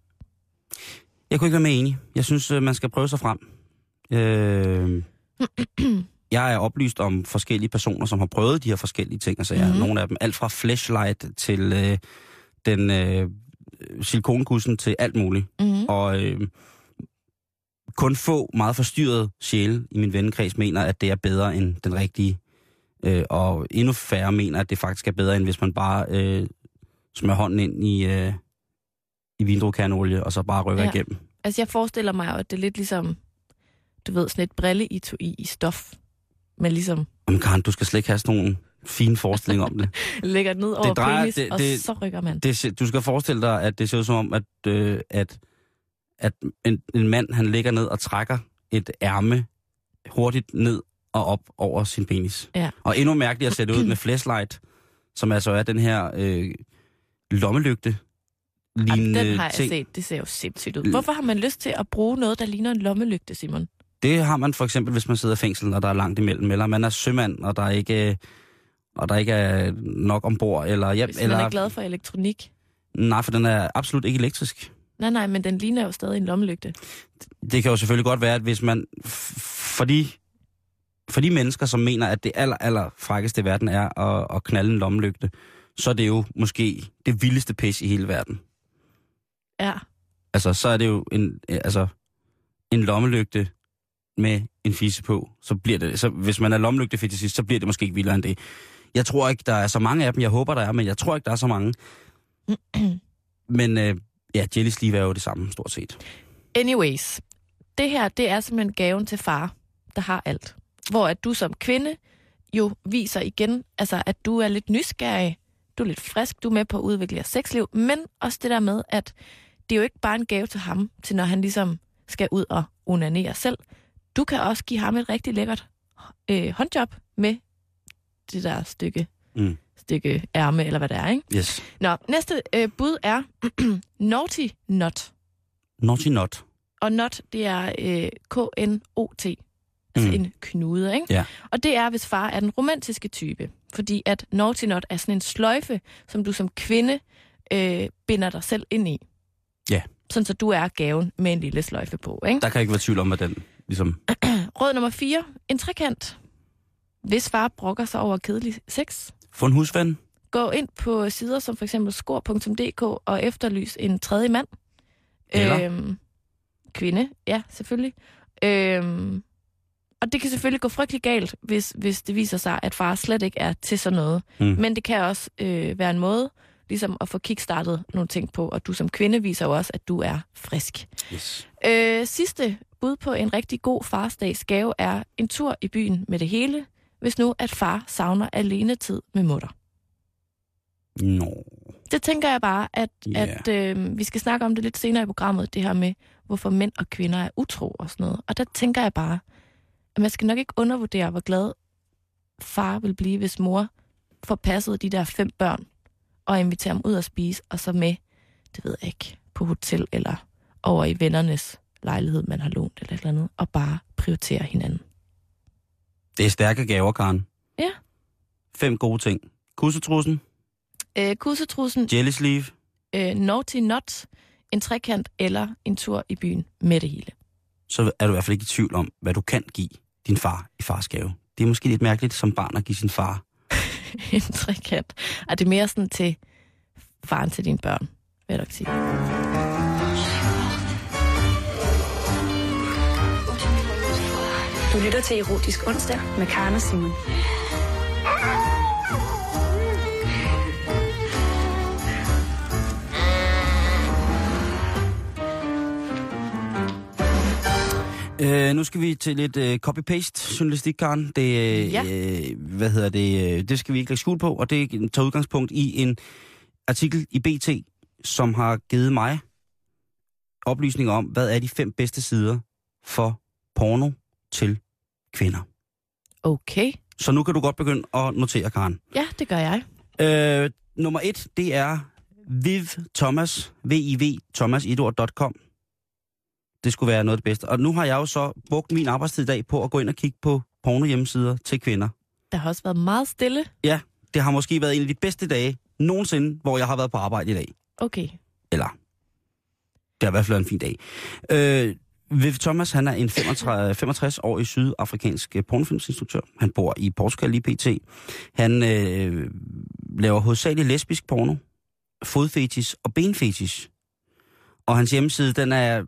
Jeg kunne ikke være mere enig. Jeg synes, øh, man skal prøve sig frem. Øh, jeg er oplyst om forskellige personer, som har prøvet de her forskellige ting. Altså, jeg, Mhm. nogle af dem, alt fra flashlight til øh, den øh, silikonkussen til alt muligt. Mm-hmm. Og øh, kun få meget forstyrrede sjæle i min vennekreds mener, at det er bedre end den rigtige. Øh, og endnu færre mener, at det faktisk er bedre, end hvis man bare øh, smører hånden ind i, øh, i vindruekærneolie, og så bare rykker Ja. igennem. Altså, jeg forestiller mig at det er lidt ligesom, du ved, sådan et brille i, i, i stof. Men ligesom Jamen Karen, du skal slet ikke have sådan nogle fine forestillinger om det. lægger det ned over drejer- penis, det- og det- så rykker man. det. Du skal forestille dig, at det ser ud som om, at, øh, at, at en, en mand, han ligger ned og trækker et ærme hurtigt ned og op over sin penis. Ja. Og endnu mærkeligt at sætte ud med flashlight, som altså er den her øh, lommelygte lignende den har jeg ting. set. Det ser jo sindssygt ud. Hvorfor har man lyst til at bruge noget, der ligner en lommelygte, Simon? Det har man for eksempel, hvis man sidder i fængsel, og der er langt imellem, eller man er sømand, og der er ikke, og der ikke er nok ombord, eller, ja, Hvis eller man er glad for elektronik. Nej, for den er absolut ikke elektrisk. Nej, nej, men den ligner jo stadig en lommelygte. Det kan jo selvfølgelig godt være, at hvis man... For de, for de mennesker, som mener, at det aller, aller frækkeste i verden er at, at knalde en lommelygte, så er det jo måske det vildeste pis i hele verden. Ja. Altså, så er det jo en, altså, en lommelygte med en fisse på. Så bliver det, så hvis man er lommelygtefetishist, så bliver det måske ikke vildere end det. Jeg tror ikke, der er så mange af dem. Jeg håber, der er, men jeg tror ikke, der er så mange. men øh, ja, jelly sleeve er jo det samme, stort set. Anyways, det her, det er simpelthen gaven til far, der har alt. Hvor at du som kvinde jo viser igen, altså at du er lidt nysgerrig, du er lidt frisk, du er med på at udvikle jeres sexliv, men også det der med, at det er jo ikke bare en gave til ham, til når han ligesom skal ud og onanere selv. Du kan også give ham et rigtig lækkert øh, håndjob med det der stykke, Mm. stykke ærme, eller hvad det er, ikke? Yes. Nå, næste øh, bud er Naughty Not. Naughty not. Og not, det er øh, K-N-O-T. Altså Mm. en knude, ikke? Ja. Og det er, hvis far er den romantiske type. Fordi at naughty not er sådan en sløjfe, som du som kvinde øh, binder dig selv ind i. Ja. Sådan så du er gaven med en lille sløjfe på, ikke? Der kan ikke være tvivl om, at den ligesom... Råd nummer 4. En trekant. Hvis far brokker sig over kedelig sex, Få en husven. gå ind på sider som for eksempel skor.dk og efterlys en tredje mand. Eller? Øhm, kvinde, ja, selvfølgelig. Øhm, og det kan selvfølgelig gå frygtelig galt, hvis, hvis det viser sig, at far slet ikke er til sådan noget. Mm. Men det kan også øh, være en måde ligesom at få kickstartet nogle ting på, og du som kvinde viser jo også, at du er frisk. Yes. Øh, sidste bud på en rigtig god farsdags gave er en tur i byen med det hele, hvis nu at far savner alene tid med mutter. Nå. Det tænker jeg bare, at, yeah. at øh, vi skal snakke om det lidt senere i programmet, det her med, hvorfor mænd og kvinder er utro og sådan noget. Og der tænker jeg bare, at man skal nok ikke undervurdere, hvor glad far vil blive, hvis mor får passet de der fem børn og inviterer dem ud at spise, og så med, det ved jeg ikke, på hotel eller over i vennernes lejlighed, man har lånt eller et eller andet, og bare prioritere hinanden. Det er stærke gaver, Karen. Ja. Fem gode ting. Kussetrussen, Øh, kussetrussen, jelly sleeve, øh, naughty not, en trekant eller en tur i byen med det hele. så er du i hvert fald ikke i tvivl om, hvad du kan give din far i fars gave. Det er måske lidt mærkeligt som barn at give sin far. en trekant. Og det er mere sådan til faren til dine børn, vil jeg nok sige. Du lytter til Erotisk Onsdag med Karen og Simon. Øh, nu skal vi til lidt øh, copy-paste journalistik, Karen. Det, øh, Ja. øh, hvad hedder det, øh, det skal vi ikke lægge skjul på, og det tager udgangspunkt i en artikel i BT, som har givet mig oplysninger om, hvad er de fem bedste sider for porno til kvinder. Okay. Så nu kan du godt begynde at notere, Karen. Ja, det gør jeg. Øh, nummer et, det er Viv Thomas, V-I-V, thomasidord.com. Det skulle være noget af det bedste. Og nu har jeg jo så brugt min arbejdstid i dag på at gå ind og kigge på porno hjemmesider til kvinder. Der har også været meget stille. Ja, det har måske været en af de bedste dage nogensinde, hvor jeg har været på arbejde i dag. Okay. Eller, det har i hvert fald været en fin dag. Øh, Viv Thomas, han er en 65, 65-årig sydafrikansk øh, pornofilmsinstruktør. Han bor i Portugal i PT. Han øh, laver hovedsageligt lesbisk porno, fodfetis og benfetis. Og hans hjemmeside, den er...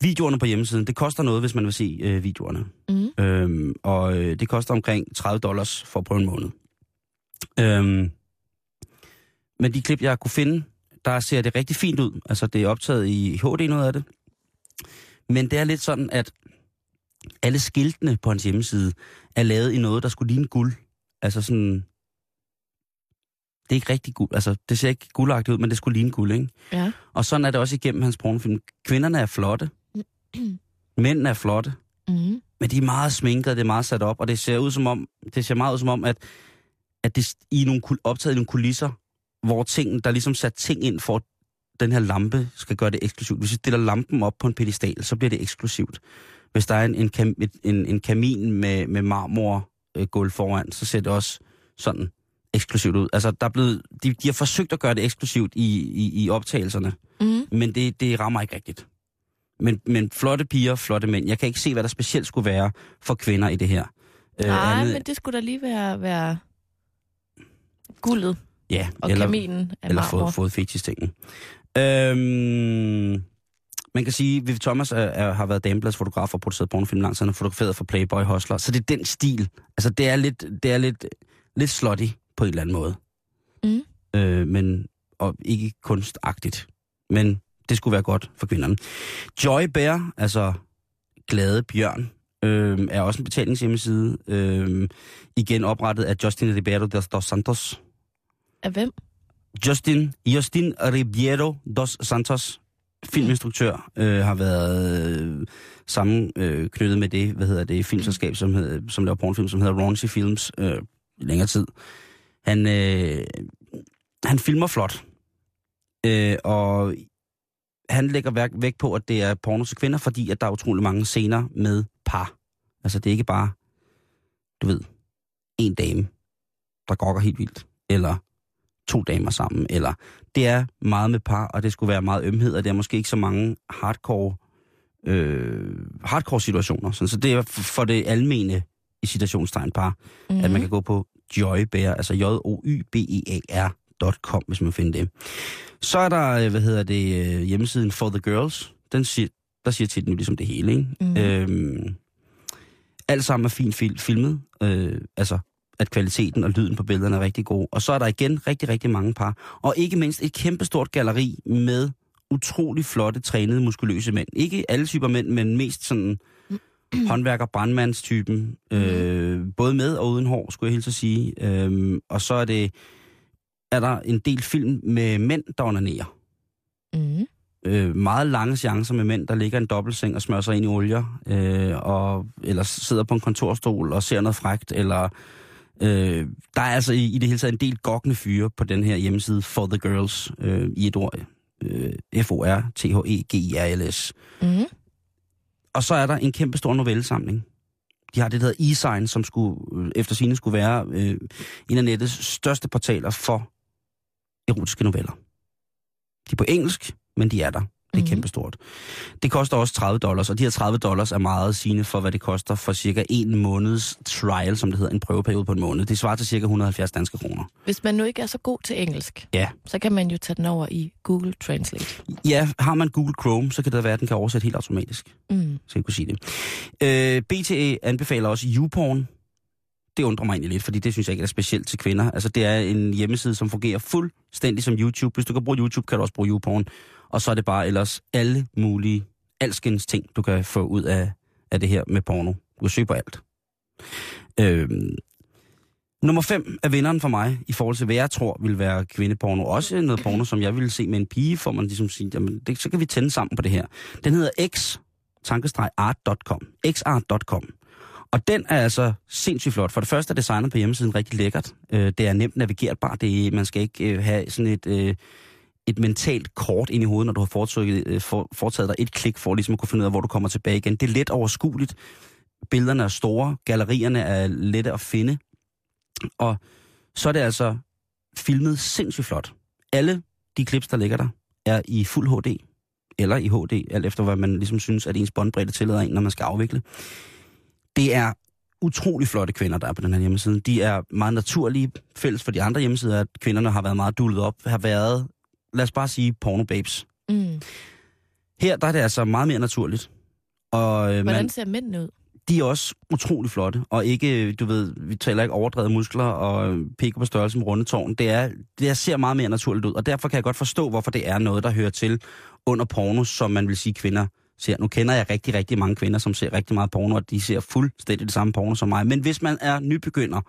Videoerne på hjemmesiden, det koster noget, hvis man vil se øh, videoerne. Mm. Øhm, og øh, det koster omkring 30 dollars for at prøve en måned. Øhm, men de klip, jeg kunne finde, der ser det rigtig fint ud. Altså, det er optaget i HD noget af det. Men det er lidt sådan, at alle skiltene på hans hjemmeside er lavet i noget, der skulle ligne guld. Altså sådan... Det er ikke rigtig guld. Altså, det ser ikke guldagtigt ud, men det skulle ligne guld, ikke? Ja. Og sådan er det også igennem hans pornofilm. Kvinderne er flotte. Mændene er flotte. Mm. Men de er meget sminket, det er meget sat op, og det ser ud som om, det ser meget ud som om, at, at det i nogle, optaget i nogle kulisser, hvor ting, der er ligesom sat ting ind for, at den her lampe skal gøre det eksklusivt. Hvis vi stiller lampen op på en pedestal, så bliver det eksklusivt. Hvis der er en, en, kam, en, en kamin med, med marmor øh, gulv foran, så ser det også sådan eksklusivt ud. Altså, der er blevet, de, de har forsøgt at gøre det eksklusivt i, i, i optagelserne, Mm. men det, det rammer ikke rigtigt. Men, men flotte piger, flotte mænd. Jeg kan ikke se, hvad der specielt skulle være for kvinder i det her. Øh, Nej, andet- men det skulle da lige være, være guldet ja, og eller, kaminen af eller marmor. fået, fetish-tingen. Øhm, man kan sige, at Vivi Thomas er, er, har været damebladsfotograf og produceret pornofilm langt, så han har fotograferet for Playboy Hustler. Så det er den stil. Altså, det er lidt, det er lidt, lidt slutty på en eller anden måde. Mm. Øh, men, og ikke kunstagtigt. Men det skulle være godt for kvinderne. Joy Bear, altså Glade Bjørn, øh, er også en betalingshjemmeside. Øh, igen oprettet af Justin Ribeiro dos Santos. Af hvem? Justin, Justin Ribeiro dos Santos, filminstruktør, øh, har været øh, sammen øh, knyttet med det, hvad hedder det, filmselskab, som, hed, som laver pornofilm, som hedder Raunchy Films, øh, i længere tid. Han, øh, han filmer flot, øh, og han lægger væk, vægt på, at det er porno til kvinder, fordi at der er utrolig mange scener med par. Altså det er ikke bare, du ved, en dame, der gokker helt vildt, eller to damer sammen, eller det er meget med par, og det skulle være meget ømhed, og det er måske ikke så mange hardcore, øh, hardcore situationer. Sådan, så det er for- det almene i citationstegn par, mm-hmm. at man kan gå på Joybear, altså j o y b e a r.com, hvis man finder det. Så er der, øh, hvad hedder det, øh, hjemmesiden For the Girls. Den siger, der siger titlen jo ligesom det hele, ikke? Mhm. Øhm, alt sammen er fint fil- filmet. Øh, altså, at kvaliteten og lyden på billederne er rigtig god. Og så er der igen rigtig, rigtig mange par. Og ikke mindst et kæmpestort galleri med utrolig flotte, trænede, muskuløse mænd. Ikke alle typer mænd, men mest sådan håndværker brandmandstypen. Øh, både med og uden hår, skulle jeg helt så sige. Øh, og så er det er der en del film med mænd, der onanerer. Mm. Øh, meget lange chancer med mænd, der ligger en dobbeltseng og smører sig ind i olier, øh, og, eller sidder på en kontorstol og ser noget frægt, eller øh, der er altså i, i det hele taget en del gokkende fyre på den her hjemmeside For The Girls, øh, i et ord, øh, E F-O-R-T-H-E-G-I-R-L-S. Mm. Og så er der en kæmpe stor novellesamling. De har det, der hedder E-Sign, som skulle, øh, efter sine skulle være øh, en af nettets største portaler for erotiske noveller. De er på engelsk, men de er der. Det er Mhm. kæmpestort. Det koster også 30 dollars, og de her 30 dollars er meget sigende for, hvad det koster for cirka en måneds trial, som det hedder, en prøveperiode på en måned. Det svarer til cirka 170 danske kroner. Hvis man nu ikke er så god til engelsk, Ja. så kan man jo tage den over i Google Translate. Ja, har man Google Chrome, så kan det være, at den kan oversætte helt automatisk. Mm. så jeg kunne sige det. Øh, BTE anbefaler også YouPorn. Det undrer mig egentlig lidt, fordi det synes jeg ikke er specielt til kvinder. Altså, det er en hjemmeside, som fungerer fuldstændig som YouTube. Hvis du kan bruge YouTube, kan du også bruge YouPorn. Og så er det bare ellers alle mulige, alskens ting, du kan få ud af, af det her med porno. Du kan søge på alt. Øhm, nummer 5 er vinderen for mig, i forhold til, hvad jeg tror vil være kvindeporno. Også noget porno, som jeg ville se med en pige, for man ligesom sige, jamen, det, så kan vi tænde sammen på det her. Den hedder X tankestreg art.com. xart.com. Og den er altså sindssygt flot. For det første er designet på hjemmesiden rigtig lækkert. Øh, det er nemt navigerbart. Det er, man skal ikke øh, have sådan et, øh, et mentalt kort ind i hovedet, når du har foretaget, øh, for, foretaget dig et klik for ligesom at kunne finde ud af, hvor du kommer tilbage igen. Det er let overskueligt. Billederne er store. Gallerierne er lette at finde. Og så er det altså filmet sindssygt flot. Alle de klips, der ligger der, er i fuld HD eller i HD, alt efter hvad man ligesom synes, at ens båndbredde tillader en, når man skal afvikle. Det er utrolig flotte kvinder, der er på den her hjemmeside. De er meget naturlige. Fælles for de andre hjemmesider, at kvinderne har været meget dullet op, har været, lad os bare sige, porno-babes. Mm. Her der er det altså meget mere naturligt. Og øh, Hvordan man, ser mændene ud? de er også utrolig flotte, og ikke, du ved, vi taler ikke overdrevet muskler og øh, pikker på størrelse med rundetårn. Det, er, det er, ser meget mere naturligt ud, og derfor kan jeg godt forstå, hvorfor det er noget, der hører til under porno, som man vil sige kvinder ser. Nu kender jeg rigtig, rigtig mange kvinder, som ser rigtig meget porno, og de ser fuldstændig det samme porno som mig. Men hvis man er nybegynder,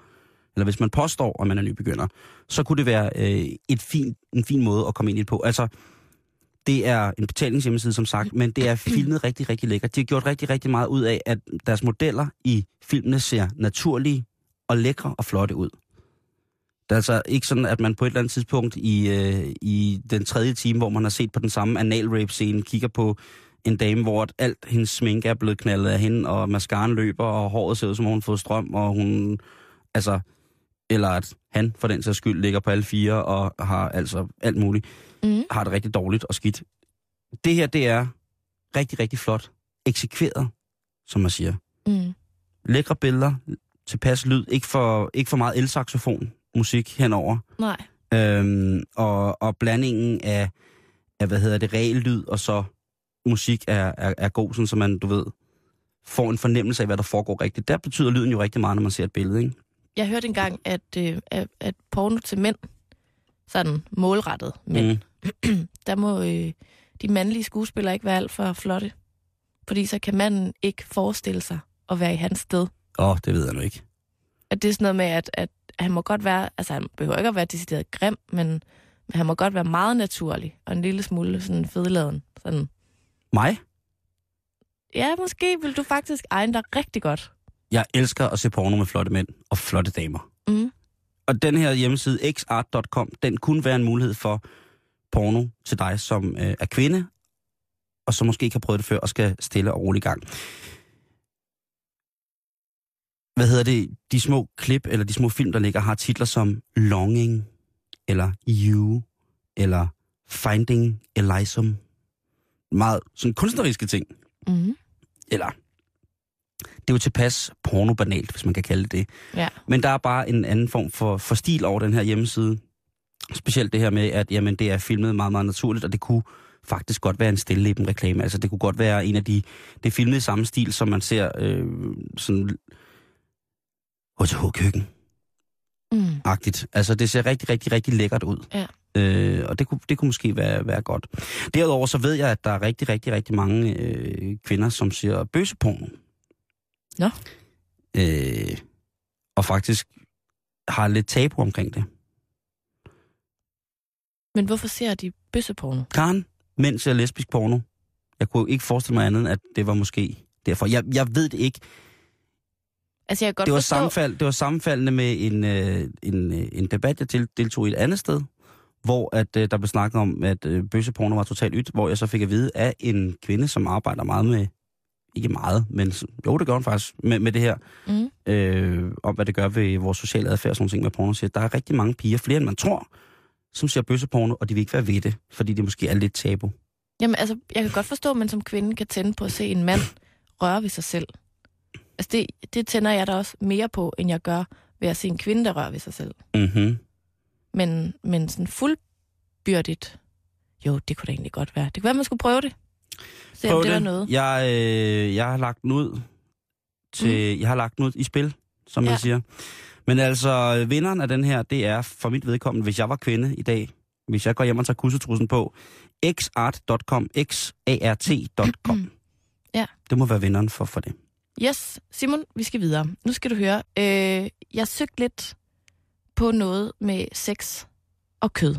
eller hvis man påstår, at man er nybegynder, så kunne det være øh, et fin, en fin måde at komme ind i det på. Altså, det er en betalingshjemmeside, som sagt, men det er filmet rigtig, rigtig lækkert. De har gjort rigtig, rigtig meget ud af, at deres modeller i filmene ser naturlige og lækre og flotte ud. Det er altså ikke sådan, at man på et eller andet tidspunkt i, øh, i den tredje time, hvor man har set på den samme anal-rape-scene, kigger på en dame, hvor alt hendes sminke er blevet knaldet af hende, og mascaraen løber, og håret ser ud, som om hun har fået strøm, og hun... Altså, eller at han for den sags skyld ligger på alle fire og har altså alt muligt, Mm. har det rigtig dårligt og skidt. Det her, det er rigtig, rigtig flot. Eksekveret, som man siger. Mm. Lækre billeder, tilpas lyd, ikke for, ikke for meget elsaxofon musik henover. Nej. Øhm, og, og blandingen af, af, hvad hedder det, reel lyd og så musik er, er, er god, sådan så man, du ved, får en fornemmelse af, hvad der foregår rigtigt. Der betyder lyden jo rigtig meget, når man ser et billede, ikke? Jeg hørte engang, at, øh, at, at porno til mænd, sådan målrettet mænd, Mm. der må øh, de mandlige skuespillere ikke være alt for flotte. Fordi så kan manden ikke forestille sig at være i hans sted. Åh, oh, det ved jeg nu ikke. At det er sådan noget med, at, at han må godt være, altså han behøver ikke at være decideret grim, men, men han må godt være meget naturlig, og en lille smule sådan fedeladen. Sådan. Mig? Ja, måske vil du faktisk egne dig rigtig godt. Jeg elsker at se porno med flotte mænd og flotte damer. Mm. Og den her hjemmeside, xart.com, den kunne være en mulighed for porno til dig, som øh, er kvinde, og som måske ikke har prøvet det før, og skal stille og roligt i gang. hvad hedder det, de små klip, eller de små film, der ligger, har titler som Longing, eller You, eller Finding Elysium. Meget sådan kunstneriske ting. Mm. Eller, det er jo tilpas pornobanalt, hvis man kan kalde det det. Ja. Men der er bare en anden form for, for stil over den her hjemmeside. Specielt det her med, at jamen, det er filmet meget, meget naturligt, og det kunne faktisk godt være en stilleben reklame. Altså det kunne godt være en af de... Det filmet i samme stil, som man ser øh, sådan... HTH Køkken. Mm. agtigt. Altså, det ser rigtig, rigtig, rigtig lækkert ud. Ja. Øh, og det kunne, det kunne måske være, være godt. Derudover så ved jeg, at der er rigtig, rigtig, rigtig mange øh, kvinder, som siger bøseporno. Nå. Øh, og faktisk har lidt tabu omkring det. Men hvorfor ser de bøsseporno? Karen, mænd ser lesbisk porno. Jeg kunne ikke forestille mig andet, at det var måske derfor. Jeg, jeg ved det ikke. Altså, jeg kan godt det var, forstå... sammenfald, det var sammenfaldende med en, øh, en, øh, en debat, jeg til, deltog i et andet sted, hvor at, øh, der blev snakket om, at øh, bøsseporno var totalt ydt, hvor jeg så fik at vide af en kvinde, som arbejder meget med, ikke meget, men jo, det gør hun faktisk, med, med det her, Mm. øh, om hvad det gør ved vores sociale adfærd og sådan ting med porno, siger, der er rigtig mange piger, flere end man tror, som ser bøsseporno, og de vil ikke være ved det, fordi det måske er lidt tabu. Jamen, altså, jeg kan godt forstå, at man som kvinde kan tænde på at se en mand røre ved sig selv. Altså, det, det tænder jeg da også mere på, end jeg gør ved at se en kvinde, der rører ved sig selv. Mm-hmm. Men, men sådan fuldbyrdigt, jo, det kunne da egentlig godt være. Det kunne være, at man skulle prøve det. Se om det, var noget. Jeg, øh, jeg har lagt den ud til, mm. jeg har lagt den ud i spil, som ja. Man siger. Men altså, vinderen af den her, det er for mit vedkommende, hvis jeg var kvinde i dag, hvis jeg går hjem og tager kussetrussen på, xart.com, xart.com. Ja. Det må være vinderen for, for det. Yes, Simon, vi skal videre. Nu skal du høre. Øh, jeg søgte lidt på noget med sex og kød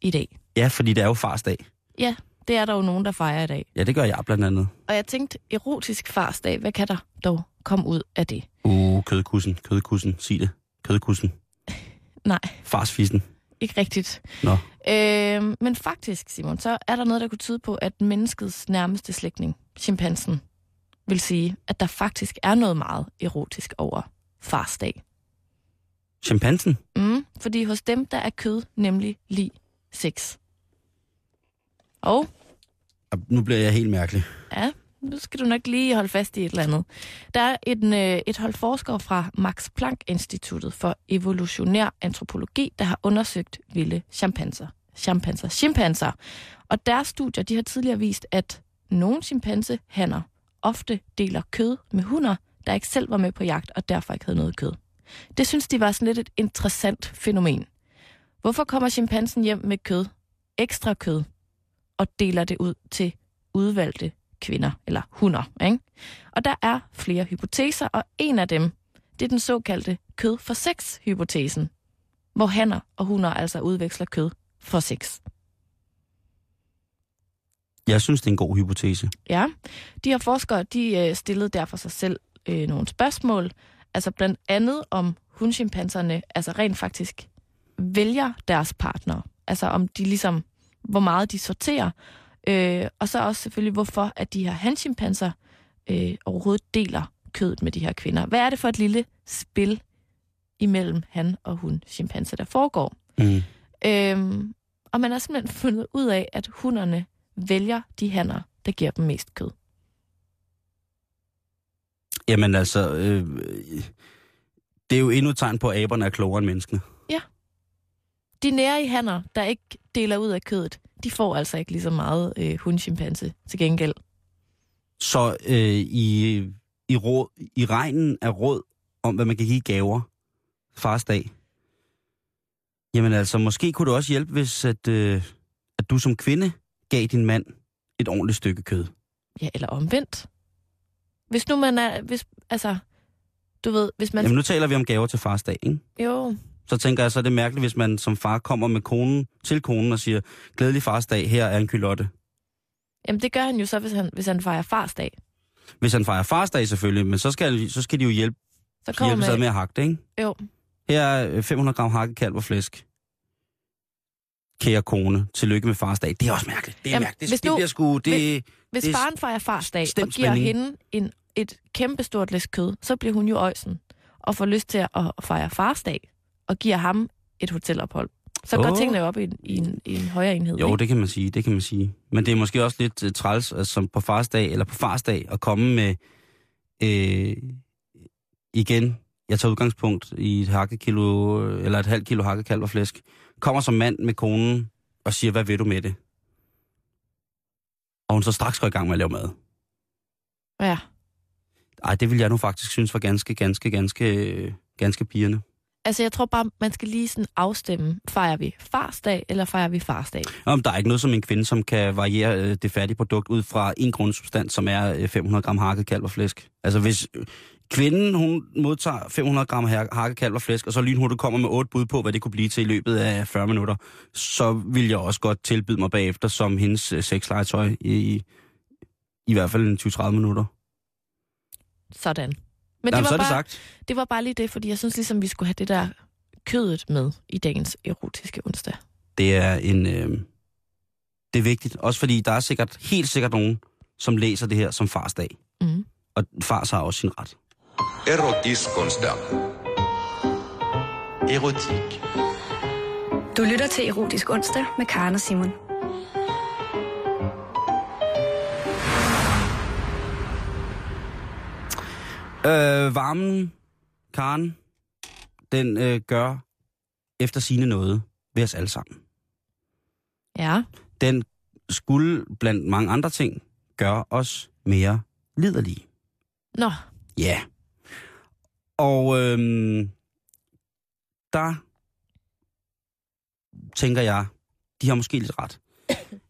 i dag. Ja, fordi det er jo farsdag. Ja, det er der jo nogen, der fejrer i dag. Ja, det gør jeg blandt andet. Og jeg tænkte, erotisk farsdag, hvad kan der dog komme ud af det? Uh, kødkussen, kødkussen, sig det. Kødkussen. Nej. Farsfissen. Ikke rigtigt. Nå. Øh, men faktisk, Simon, så er der noget, der kunne tyde på, at menneskets nærmeste slægtning, chimpansen, vil sige, at der faktisk er noget meget erotisk over farsdag. Chimpansen? Mm, fordi hos dem, der er kød nemlig lige sex. Og og Nu bliver jeg helt mærkelig. Ja, nu skal du nok lige holde fast i et eller andet. Der er et, øh, et hold forskere fra Max Planck-instituttet for evolutionær antropologi, der har undersøgt vilde chimpanser. Chimpanser. Chimpanser. Og deres studier de har tidligere vist, at nogle chimpansehanner ofte deler kød med hunder, der ikke selv var med på jagt og derfor ikke havde noget kød. Det synes de var sådan lidt et interessant fænomen. Hvorfor kommer chimpansen hjem med kød, ekstra kød, og deler det ud til udvalgte kvinder, eller hunder. Ikke? Og der er flere hypoteser, og en af dem, det er den såkaldte kød for sex-hypotesen, hvor hanner og hunder altså udveksler kød for sex. Jeg synes, det er en god hypotese. Ja, de her forskere, de øh, stillede derfor sig selv øh, nogle spørgsmål, altså blandt andet om hundschimpanserne altså rent faktisk vælger deres partner, altså om de ligesom, hvor meget de sorterer, øh, og så også selvfølgelig, hvorfor at de her hanschimpanser øh, overhovedet deler kødet med de her kvinder. Hvad er det for et lille spil imellem han og hun chimpanser, der foregår? Mm. Øhm, og man har simpelthen fundet ud af, at hunderne vælger de hanner, der giver dem mest kød. Jamen altså, øh, det er jo endnu tegn på, at aberne er klogere end menneskene. De nære i hanner, der ikke deler ud af kødet, de får altså ikke lige så meget øh, hundchimpanse til gengæld. Så øh, i, i, råd, i regnen af råd om, hvad man kan give gaver fars dag, jamen altså, måske kunne det også hjælpe, hvis at, øh, at du som kvinde gav din mand et ordentligt stykke kød. Ja, eller omvendt. Hvis nu man er, hvis, altså, du ved, hvis man... Jamen nu taler vi om gaver til fars dag, ikke? Jo, Så tænker jeg, så er det mærkeligt, hvis man som far kommer med konen til konen og siger, glædelig fars dag, her er en kylotte. jamen det gør han jo så, hvis han, hvis han fejrer farsdag. Hvis han fejrer fars dag selvfølgelig, men så skal, så skal de jo hjælpe, Så kommer hjælpe man... med at hakke det, ikke? Jo, Her er øh, 500 gram hakket kalv og flæsk. Kære kone, tillykke med fars dag. Det er også mærkeligt. Det er Jamen, mærkeligt. Det, hvis det bliver sgu... Det, hvis Det er faren fejrer farsdag og stemt giver hende en, et kæmpestort læs kød, så bliver hun jo øjsen. og får lyst til at fejre farsdag, og giver ham et hotelophold, så går Åh. tingene op i en, i en, i en højere enhed. Jo, ikke? det kan man sige, det kan man sige. Men det er måske også lidt uh, træls, altså, som på farsdag, eller på farsdag, at komme med, øh, igen, jeg tager udgangspunkt i et hakkekilo, eller et halvt kilo hakket kalv og flæsk, kommer som mand med konen og siger, hvad vil du med det? Og hun så straks går i gang med at lave mad. Ja. Ej, det vil jeg nu faktisk synes var ganske, ganske, ganske, øh, ganske pigerne. Altså, jeg tror bare, man skal lige sådan afstemme. Fejrer vi farsdag, eller fejrer vi farsdag? Om der er ikke noget som en kvinde, som kan variere øh, det færdige produkt ud fra en grundsubstans, som er øh, 500 gram hakket kalv og flæsk. Altså hvis øh, kvinden, hun modtager 500 gram ha- hakket kalv og flæsk, og så lynhurtigt kommer med otte bud på, hvad det kunne blive til i løbet af 40 minutter, så vil jeg også godt tilbyde mig bagefter som hendes øh, sexlegetøj i, i, i hvert fald en 20-30 minutter. Sådan. Men Jamen, det, så var er det bare, sagt. det var bare lige det, fordi jeg synes ligesom, vi skulle have det der kødet med i dagens erotiske onsdag. Det er en... Øh, det er vigtigt, også fordi der er sikkert, helt sikkert nogen, som læser det her som farsdag. Mm. Og fars har også sin ret. Erotiskonsdag. Erotik. Du lytter til Erotisk Onsdag med Karen og Simon. Øh, varmen, Karen, den øh, gør efter sine noget ved os alle sammen. Ja. Den skulle blandt mange andre ting gøre os mere liderlige. Nå, Ja. Og øhm, der tænker jeg, de har måske lidt ret.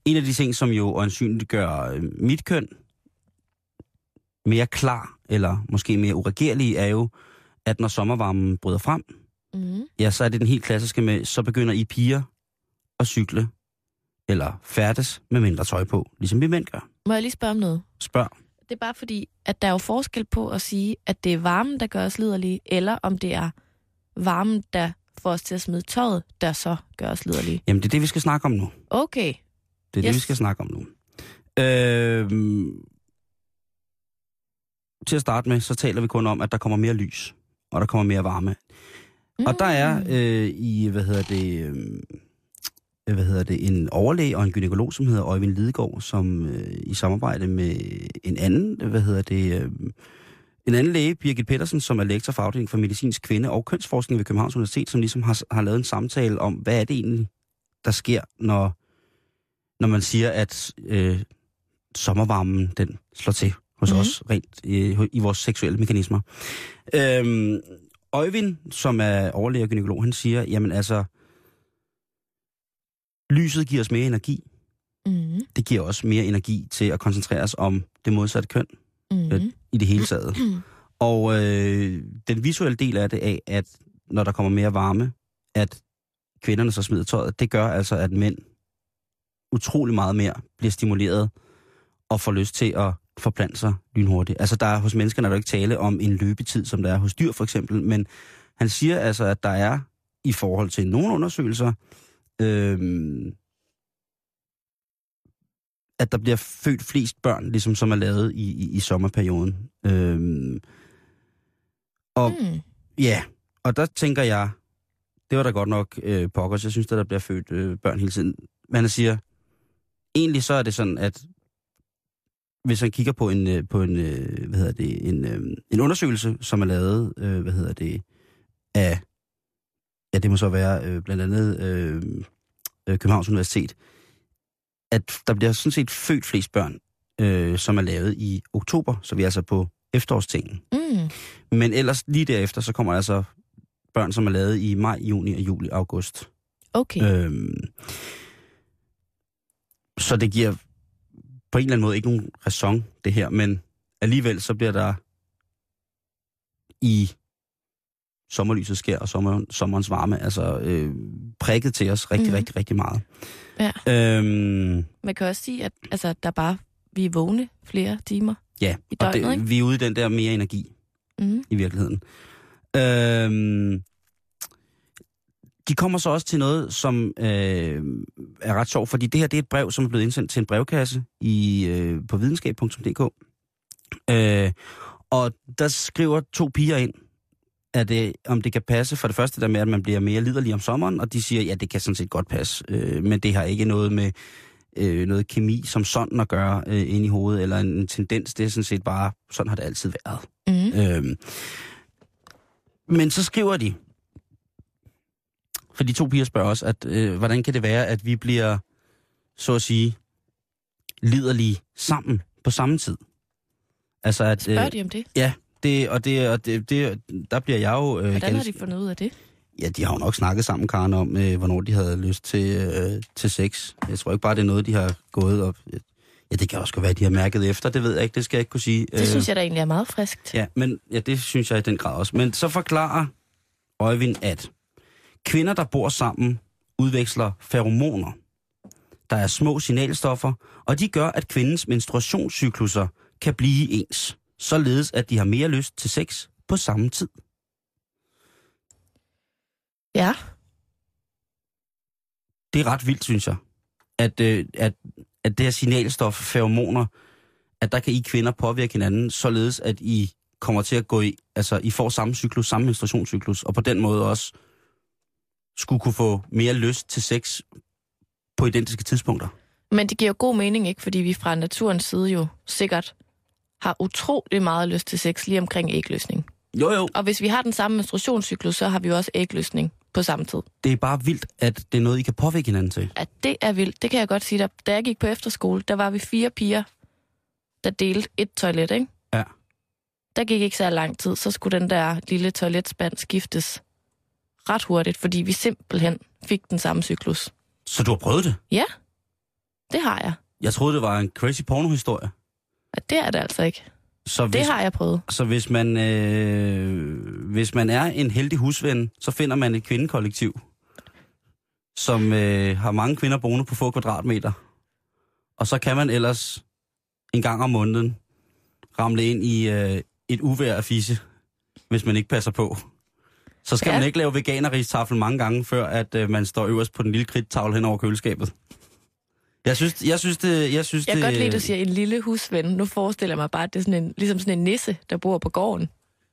En af de ting, som jo øjensynligt gør øh, mit køn mere klar, eller måske mere uregerlig, er jo, at når sommervarmen bryder frem, mm. ja, så er det den helt klassiske med, så begynder I piger at cykle, eller færdes med mindre tøj på, ligesom vi mænd gør. må jeg lige spørge om noget? Spørg. Det er bare fordi, at der er jo forskel på at sige, at det er varmen, der gør os liderlige, eller om det er varmen, der får os til at smide tøjet, der så gør os liderlige. Jamen, det er det, vi skal snakke om nu. Okay. Det er yes. det, vi skal snakke om nu. Øhm, til at starte med, så taler vi kun om, at der kommer mere lys, og der kommer mere varme. Mm. Og der er øh, i, hvad hedder det, øh, hvad hedder det, en overlæge og en gynekolog, som hedder Øjvind Lidegaard, som øh, i samarbejde med en anden, hvad hedder det, øh, en anden læge, Birgit Pedersen, som er lektor for afdelingen for medicinsk kvinde og kønsforskning ved Københavns Universitet, som ligesom har, har lavet en samtale om, hvad er det egentlig, der sker, når, når man siger, at øh, sommervarmen, den slår til hos Mhm. mm. os, rent øh, i vores seksuelle mekanismer. Øhm, Øjvind, som er overlæge og gynekolog, han siger, jamen altså, lyset giver os mere energi. Mm. Det giver os mere energi til at koncentrere os om det modsatte køn Mm. øh, i det hele taget. Og øh, den visuelle del af det af, at når der kommer mere varme, at kvinderne så smider tøjet, det gør altså, at mænd utrolig meget mere bliver stimuleret og får lyst til at forplante sig lynhurtigt. Altså der er, hos mennesker er der jo ikke tale om en løbetid, som der er hos dyr for eksempel, men han siger altså, at der er i forhold til nogle undersøgelser, øhm, at der bliver født flest børn, ligesom som er lavet i, i, i sommerperioden. Øhm, og Mm. Ja, og der tænker jeg, det var da godt nok øh, pokkers. Jeg synes, at der bliver født øh, børn hele tiden. Men han siger, egentlig så er det sådan, at hvis han kigger på en, øh, på en, øh, hvad hedder det, en, øh, en undersøgelse, som er lavet, hvad hedder det, af, ja, det må så være blandt andet øh, Københavns Universitet, at der bliver sådan set født flest børn, øh, som er lavet i oktober, så vi er altså på efterårstingen. Mm. Men ellers lige derefter, så kommer altså børn, som er lavet i maj, juni og juli, august. Okay. Øhm, så det giver på en eller anden måde ikke nogen ræson, det her, men alligevel så bliver der i sommerlyset sker og sommer, sommerens varme, altså øh, prikket til os rigtig, mm. rigtig, rigtig meget. Ja. Øhm, Man kan også sige, at altså, der bare, vi er vågne flere timer ja, i og døgnet, ikke? det, vi er ude i den der mere energi. Mm. i virkeligheden. Øhm, de kommer så også til noget, som øh, er ret sjovt, fordi det her det er et brev, som er blevet indsendt til en brevkasse i, øh, på videnskab.dk. Øh, og der skriver to piger ind, er det, om det kan passe for det første der med, at man bliver mere liderlig om sommeren, og de siger, ja, det kan sådan set godt passe, øh, men det har ikke noget med øh, noget kemi som sådan at gøre øh, ind i hovedet, eller en, en tendens, det er sådan set bare, sådan har det altid været. Mm. Øhm, men så skriver de, for de to piger spørger os, at øh, hvordan kan det være, at vi bliver, så at sige, liderlige sammen på samme tid? Altså at, Spørger de om det? Ja, det, og, det, og det, det, der bliver jeg jo... Øh, Hvordan har de ganske- fundet ud af det? Ja, de har jo nok snakket sammen, Karen, om, øh, hvornår de havde lyst til, øh, til sex. Jeg tror ikke bare, det er noget, de har gået op... Ja, det kan også godt være, at de har mærket efter. Det ved jeg ikke, det skal jeg ikke kunne sige. Det synes jeg da egentlig er meget friskt. Ja, men ja, det synes jeg i den grad også. Men så forklarer Øjvind, at kvinder, der bor sammen, udveksler feromoner. Der er små signalstoffer, og de gør, at kvindens menstruationscykluser kan blive ens. Således, at de har mere lyst til sex på samme tid. Ja. Det er ret vildt, synes jeg. At, øh, at, at det her signalstof, feromoner, at der kan I kvinder påvirke hinanden, således at I kommer til at gå i, altså I får samme cyklus, samme menstruationscyklus, og på den måde også skulle kunne få mere lyst til sex på identiske tidspunkter. Men det giver god mening, ikke? Fordi vi fra naturens side jo sikkert har utrolig meget lyst til sex lige omkring ægløsning. Jo, jo. Og hvis vi har den samme menstruationscyklus, så har vi jo også ægløsning på samme tid. Det er bare vildt, at det er noget, I kan påvirke hinanden til. At det er vildt, det kan jeg godt sige dig. Da jeg gik på efterskole, der var vi fire piger, der delte et toilet, ikke? Ja. Der gik ikke så lang tid, så skulle den der lille toiletspand skiftes ret hurtigt, fordi vi simpelthen fik den samme cyklus. Så du har prøvet det? Ja, det har jeg. Jeg troede, det var en crazy pornohistorie. Og det er det altså ikke. Så Det hvis, har jeg prøvet. så hvis man, øh, hvis man er en heldig husven, så finder man et kvindekollektiv, som øh, har mange kvinder boende på få kvadratmeter. Og så kan man ellers en gang om måneden ramle ind i øh, et uvær af fisse, hvis man ikke passer på. Så skal Ja. man ikke lave veganerristafel mange gange, før at øh, man står øverst på den lille kridttavle hen over køleskabet. Jeg synes, jeg synes det... Jeg, synes Jeg kan det, godt lide, at du siger en lille husven. Nu forestiller jeg mig bare, at det er sådan en, ligesom sådan en nisse, der bor på gården.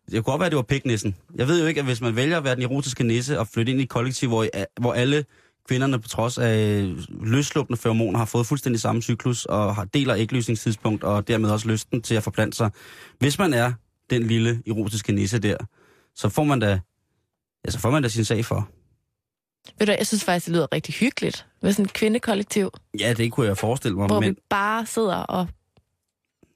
Det kunne godt være, at det var piknissen. Jeg ved jo ikke, at hvis man vælger at være den erotiske nisse og flytte ind i et kollektiv, hvor, hvor alle kvinderne på trods af løsslupende feromoner har fået fuldstændig samme cyklus og har deler ægløsningstidspunkt og dermed også lysten til at forplante sig. Hvis man er den lille erotiske nisse der, så får man da, ja, så får man da sin sag for. Ved du, jeg synes faktisk, det lyder rigtig hyggeligt med sådan et kvindekollektiv, Ja, det kunne jeg forestille mig. hvor men, vi bare sidder og...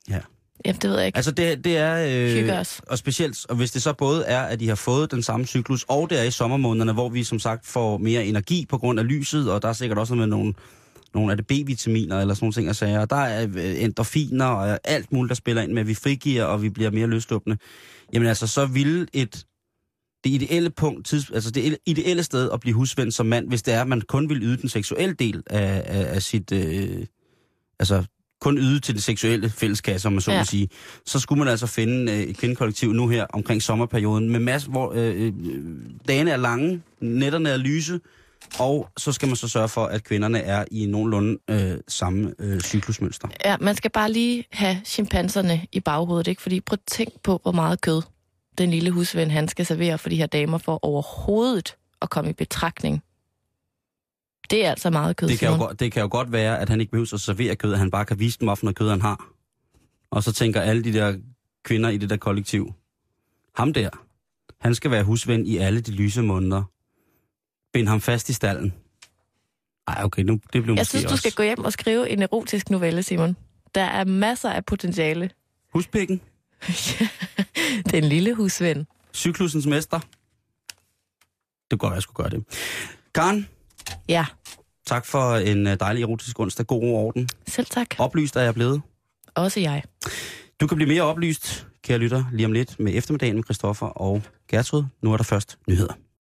Ja. Jamen, det ved jeg ikke. Altså det, det er... Hygge Øh, os. og specielt, og hvis det så både er, at de har fået den samme cyklus, og det er i sommermånederne, hvor vi som sagt får mere energi på grund af lyset, og der er sikkert også noget med nogle, nogle af det B-vitaminer eller sådan nogle ting at sige. Og der er øh, endorfiner og alt muligt, der spiller ind med, at vi frigiver, og vi bliver mere løsluppende. Jamen altså, så ville et det ideelle punkt, tids, altså det ideelle sted at blive husven som mand, hvis det er, at man kun vil yde den seksuelle del af, af, af sit, øh, altså kun yde til det seksuelle fælleskasse, om man så Ja. må sige, så skulle man altså finde øh, et kvindekollektiv nu her omkring sommerperioden, med masse, hvor øh, øh, dagene er lange, nætterne er lyse, og så skal man så sørge for, at kvinderne er i nogenlunde øh, samme øh, cyklusmønster. Ja, man skal bare lige have chimpanserne i baghovedet, ikke? Fordi prøv at tænk på, hvor meget kød den lille husven, han skal servere for de her damer for overhovedet at komme i betragtning. Det er altså meget kød, Det kan, jo godt, det kan jo godt være, at han ikke behøver at servere kød, at han bare kan vise dem, hvorfor noget kød han har. Og så tænker alle de der kvinder i det der kollektiv, ham der, han skal være husven i alle de lyse måneder. Bind ham fast i stallen. Ej, okay, nu, det blev Jeg synes, du også... skal gå hjem og skrive en erotisk novelle, Simon. Der er masser af potentiale. Huspikken, Den lille husven. cyklusens mester. Det være, jeg skulle gøre det. Karen, Ja, tak for en øh, dejlig erotisk onsdag. God ro og orden. selv tak. Oplyst er jeg blevet. Også jeg. Du kan blive mere oplyst, kære lytter, lige om lidt med eftermiddagen med Christoffer og Gertrud. Nu er der først nyheder.